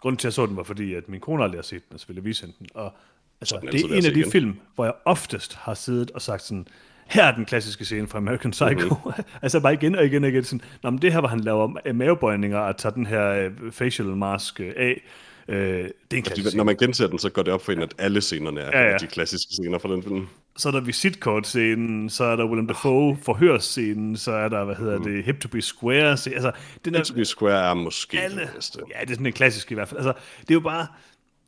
Grunden til, at jeg så den, var fordi, at min kone aldrig har set den, og så ville vise den. Og altså, det er en af de igen. film, hvor jeg oftest har siddet og sagt sådan, her er den klassiske scene fra American Psycho. Mm-hmm. altså bare igen og igen og igen sådan, Nå, men det her, hvor han laver mavebøjninger og tager den her uh, facial mask uh, af. Uh, det er en klassisk
Når man genser den, så går det op for en, at alle scenerne er ja, ja. de klassiske scener fra den film.
Så er der visitkort-scenen, så er der Willem Dafoe forhørsscenen, så er der, hvad hedder mm. det, Hip to be Square. Altså,
den Hip to be Square er måske
alle, det bedste. Ja, det er sådan en klassisk i hvert fald. Altså, det er jo bare,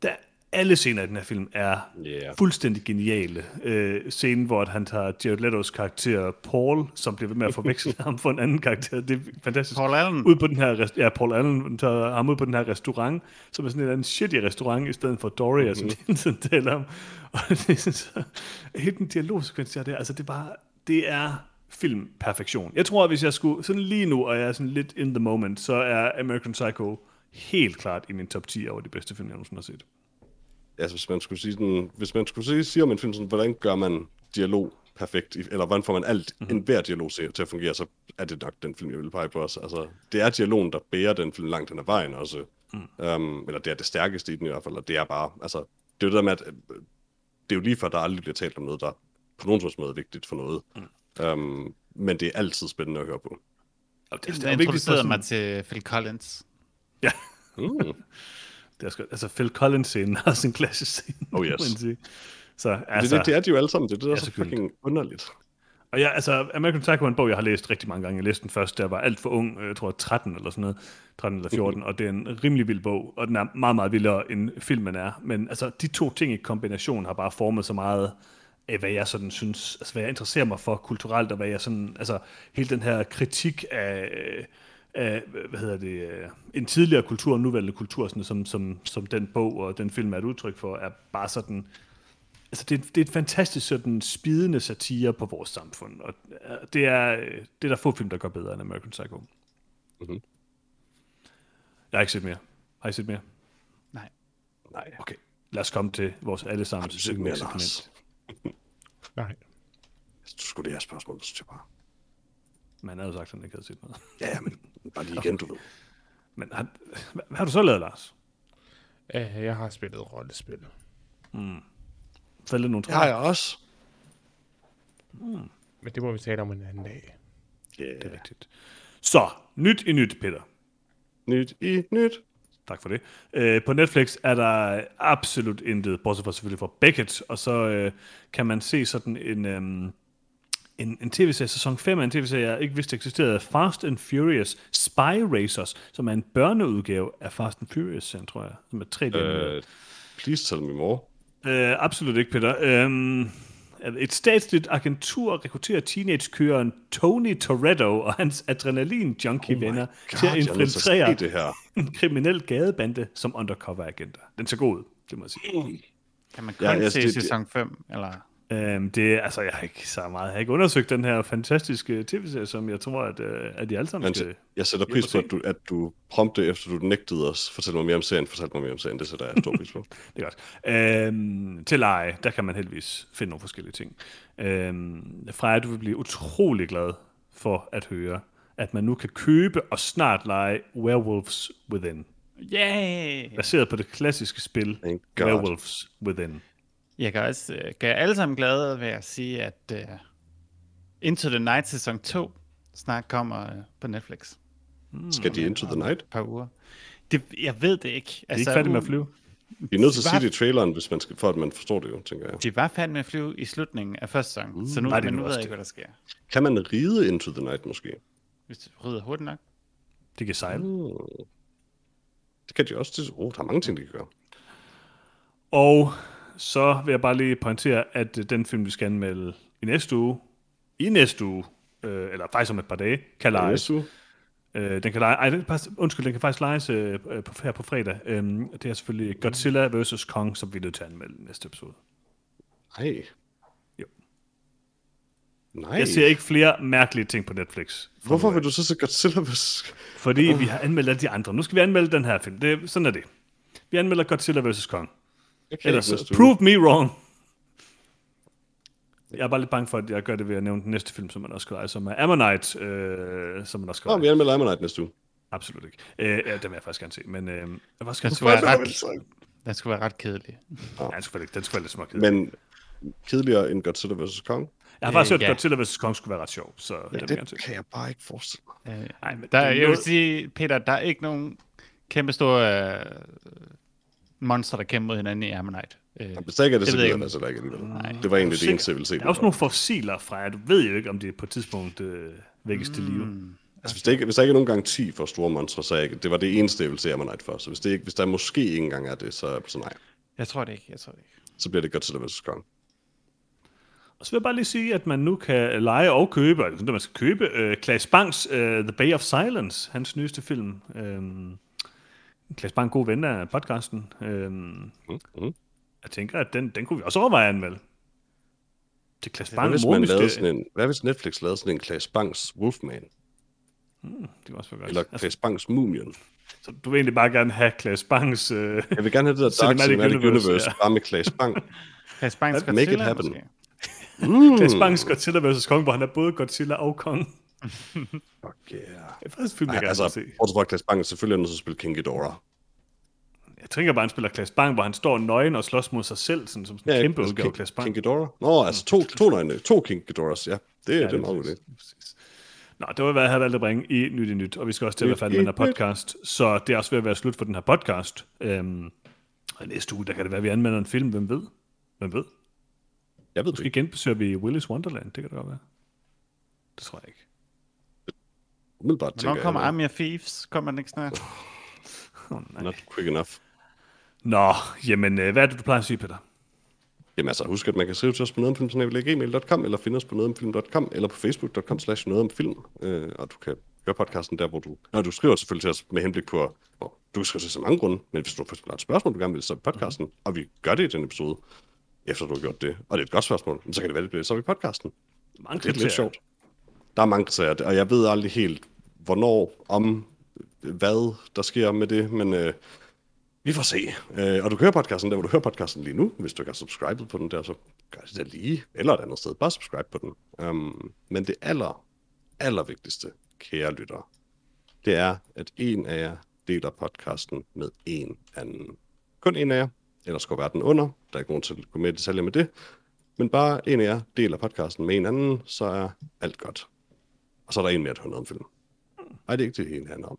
der, alle scener i den her film er yeah. fuldstændig geniale. Øh, scenen, hvor han tager Jared Leto's karakter Paul, som bliver ved med at forveksle ham for en anden karakter. Det er fantastisk.
Paul Allen.
Ud på den her, ja, Paul Allen tager ham ud på den her restaurant, som er sådan en eller anden shitty restaurant, i stedet for Doria, mm-hmm. som de mhm. sådan taler om. Og det er sådan, så, helt den dialogsekvens der, altså det er bare, det er filmperfektion. Jeg tror, at hvis jeg skulle, sådan lige nu, og jeg er sådan lidt in the moment, så er American Psycho helt klart i min top 10 over de bedste film, jeg nogensinde har set
altså hvis man skulle sige sådan, hvis man skulle sige, sige om en film sådan, hvordan gør man dialog perfekt, eller hvordan får man alt, mm-hmm. enhver dialog til at fungere, så er det nok den film, jeg vil pege på også. Altså, det er dialogen, der bærer den film langt hen ad vejen også. Mm. Um, eller det er det stærkeste i den i hvert fald, og det er bare, altså, det er jo det der med, at det er jo lige før, der aldrig bliver talt om noget, der på nogen måde er vigtigt for noget. Mm. Um, men det er altid spændende at høre på.
Og det, det, det introducerede mig til Phil Collins.
Ja. Mm. Det er sgu, altså Phil Collins-scenen har sin klassisk scene.
Oh yes.
Sige.
Så, altså, det, det, det, er de jo alle sammen. Det er det, der er så fucking underligt.
Og ja, altså, American Psycho er en bog, jeg har læst rigtig mange gange. Jeg læste den først, da jeg var alt for ung, jeg tror 13 eller sådan noget, 13 eller 14, mm-hmm. og det er en rimelig vild bog, og den er meget, meget vildere, end filmen er. Men altså, de to ting i kombination har bare formet så meget af, hvad jeg sådan synes, altså hvad jeg interesserer mig for kulturelt, og hvad jeg sådan, altså hele den her kritik af, af, hvad hedder det, en tidligere kultur og nuværende kultur, sådan, som, som, som den bog og den film er et udtryk for, er bare sådan, altså det, det er et fantastisk sådan spidende satire på vores samfund, og det er, det er der få film, der gør bedre end American Psycho. Mm-hmm. Jeg har ikke set mere. Har I set mere?
Nej.
Nej. Okay, lad os komme til vores allesammen.
Har du set mere, Lars?
Nej.
Du skulle det her spørgsmål, så synes jeg bare.
Man havde jo sagt, at han ikke havde set noget.
Ja, men bare lige igen, du ved.
Men har, hvad har du så lavet, Lars?
Uh, jeg har spillet rollespil.
Mm. Fældet nogle
træer? Det har jeg også.
Mm. Men det må vi tale om en anden dag.
Yeah. Det er rigtigt. Så, nyt i nyt, Peter.
Nyt i nyt.
Tak for det. Uh, på Netflix er der absolut intet, bortset fra selvfølgelig fra Beckett, og så uh, kan man se sådan en, um, en, en tv-serie, sæson 5 af en tv-serie, jeg ikke vidste eksisterede, Fast and Furious Spy Racers, som er en børneudgave af Fast and Furious, tror jeg, som er tre.
Uh, please tell me more.
Uh, absolut ikke, Peter. Um, et statsligt agentur rekrutterer teenage-køren Tony Toretto og hans adrenalin-junkie-venner oh til at infiltrere
det her.
en kriminel gadebande som undercover-agenter. Den ser god ud, det må jeg sige.
Kan man kun ja, se det, sæson 5, eller?
Øhm, det er, altså, jeg har ikke så meget, jeg har ikke undersøgt den her fantastiske tv-serie, som jeg tror, at, øh, at de alle sammen
Men
skal...
jeg sætter pris på, at du, at du prompte, efter du nægtede os, fortælle mig mere om serien, fortalte mig mere om serien. Det sætter jeg stor pris på.
Det er godt. Øhm, til leje, der kan man heldigvis finde nogle forskellige ting. Øhm, Freja, du vil blive utrolig glad for at høre, at man nu kan købe og snart lege Werewolves Within.
Yay!
Baseret på det klassiske spil. Werewolves Within.
Jeg kan også øh, gøre alle sammen glade ved at sige, at uh, Into the Night sæson 2 snart kommer uh, på Netflix.
Skal de Into the Night?
Et par uger. Det, jeg ved det ikke.
Det er ikke færdig med at flyve.
Vi er nødt til at sige det i traileren, hvis man skal, for at man forstår det jo, tænker jeg.
De var færdige med at flyve i slutningen af første sæson, mm, så nu,
det
men
nu
ved jeg
det?
ikke, hvad der sker.
Kan man ride Into the Night måske?
Hvis du rydder hurtigt nok.
De kan sejle.
Mm. Det kan de også. Det, oh, der er mange ting, de kan gøre.
Og så vil jeg bare lige pointere, at øh, den film, vi skal anmelde i næste uge, i næste uge, øh, eller faktisk om et par dage, kan lejes.
Næste uge.
Øh, den kan lege, ej, den, undskyld, den kan faktisk lejes øh, øh, på, her på fredag. Øhm, det er selvfølgelig Godzilla vs. Kong, som vi er nødt til at anmelde i næste episode.
Nej.
Jo.
Nej.
Jeg ser ikke flere mærkelige ting på Netflix.
Hvorfor vil du så så Godzilla vs.
Fordi vi har anmeldt alle de andre. Nu skal vi anmelde den her film. Det, sådan er det. Vi anmelder Godzilla vs. Kong. Ellers, prove me wrong. Jeg er bare lidt bange for, at jeg gør det ved at nævne den næste film, som man også skal lege, som er Ammonite, øh, som man også skal
Nå,
lege.
vi anmelder Ammonite næste uge.
Absolut ikke. Øh, ja, den vil jeg faktisk gerne se, men øh, jeg vil også gerne
Den skulle, være
er
ret,
det
den skulle være ret kedelig.
Ja, den skulle være lidt, den skulle være lidt småt.
Men kedeligere end Godzilla vs. Kong?
Jeg har faktisk
Øh,
hørt, at
ja.
Godzilla vs. Kong skulle være ret sjov, så ja, den vil jeg gerne se.
Det kan jeg bare ikke forestille mig.
Øh,
Ej, men
der,
det er
jeg vil
noget-
sige, Peter, der er ikke nogen kæmpe store øh, monster, der kæmper mod hinanden i Ammonite. Øh,
ikke er det,
Det
så
ikke.
altså ikke alligevel.
Nej.
Det var egentlig det eneste, jeg ville se.
Der er også nogle fossiler fra jer. Du ved jo ikke, om det på et tidspunkt øh, vækkes til live.
mm,
Altså, hvis, der ikke, hvis der ikke er nogen garanti for store monstre, så er ikke- det var det eneste, jeg ville se Ammonite for. Så hvis, det ikke, hvis der måske ikke engang er det, så, så nej.
jeg tror det ikke, jeg tror det ikke.
Så bliver det Godzilla vs. Kong.
Og så vil jeg bare lige sige, at man nu kan lege og købe, eller man skal købe, øh, Klaas Bangs øh, The Bay of Silence, hans nyeste film. Øhm, Klaas Bang, god ven af podcasten. Øhm,
Mm, mm.
jeg tænker, at den, den kunne vi også overveje at anmelde. Til Klaas
Hvad
Bang,
hvis, man lavede sådan en, hvad hvis Netflix lavede sådan en Klaas Bangs Wolfman?
Det var også for godt.
Eller
Altså,
Klaas Bangs Mumion?
så du vil egentlig bare gerne have Klaas Bangs... Øh,
Jeg vil gerne have det der Dark
Cinematic
Cinematic, Universe,
Universe, ja.
bare med Klaas Bang.
Banks
Make it
Godzilla,
happen.
måske?
Mm.
Klaas Bangs Godzilla vs. Kong, hvor han er både Godzilla og Kong.
Fuck yeah.
Det er faktisk film, jeg
Ej, altså,
se.
bortset fra Klaas Bang, selvfølgelig er til at spille King Ghidorah.
Jeg tænker bare, han spiller Klaas Bang, hvor han står nøgen og slås mod sig selv, sådan som sådan en kæmpe
altså,
udgave
King,
Klaas Bang.
King Ghidorah? Nå, altså to, to, nøgne, to King Ghidorahs, ja. Det, ja, det er en meget idé.
præcis. Nå, det var, hvad jeg havde valgt at bringe i Nyt i Nyt, og vi skal også til at være færdige med den her podcast, så det er også ved at være slut for den her podcast. Øhm, og næste uge, der kan det være, at vi anmelder en film, hvem ved? Hvem ved?
Jeg ved det
Måske
ikke.
genbesøger vi Willis Wonderland, det kan det godt være. Det tror jeg ikke.
Umiddelbart tænker
Hvornår
jeg,
kommer
at
Army of Thieves? Kommer den ikke snart?
Oh, nej.
Not quick enough.
Nå, jamen, øh, hvad er det, du plejer at sige, Peter?
Jamen altså, husk, at man kan skrive til os på nogetomfilm.gmail.com, eller finde os på nogetomfilm.com, eller på facebook.com slash nogetomfilm. Øh, og du kan høre podcasten der, hvor du... Nå, du skriver selvfølgelig til os med henblik på... Hvor du kan skrive til så mange grunde, men hvis du har et spørgsmål, du gerne vil, så i podcasten, mm. og vi gør det i den episode, efter du har gjort det, og det er et godt spørgsmål, så kan det være, det bliver så i podcasten.
Mange
Det er lidt sjovt. Der er mange sager, og jeg ved aldrig helt, hvornår, om, hvad der sker med det, men øh, vi får se. Øh, og du kører podcasten der, hvor du hører podcasten lige nu. Hvis du ikke har subscribet på den der, så gør det da lige, eller et andet sted. Bare subscribe på den. Um, men det aller, aller vigtigste, kære lyttere, det er, at en af jer deler podcasten med en anden. Kun en af jer, ellers går verden under. Der er ikke nogen til at gå med i detaljer med det. Men bare en af jer deler podcasten med en anden, så er alt godt. Og så er der en mere, der noget om film. Nej, det er ikke det, en handler om.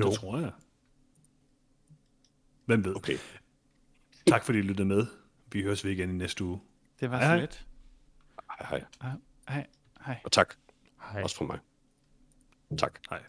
Jo. Det tror jeg. Hvem ved?
Okay.
Tak fordi I lyttede med. Vi høres ved igen i næste uge.
Det var så lidt.
Hej, hej.
Hej, hej, hej.
Og tak.
Hej.
Også fra mig. Tak.
Hej.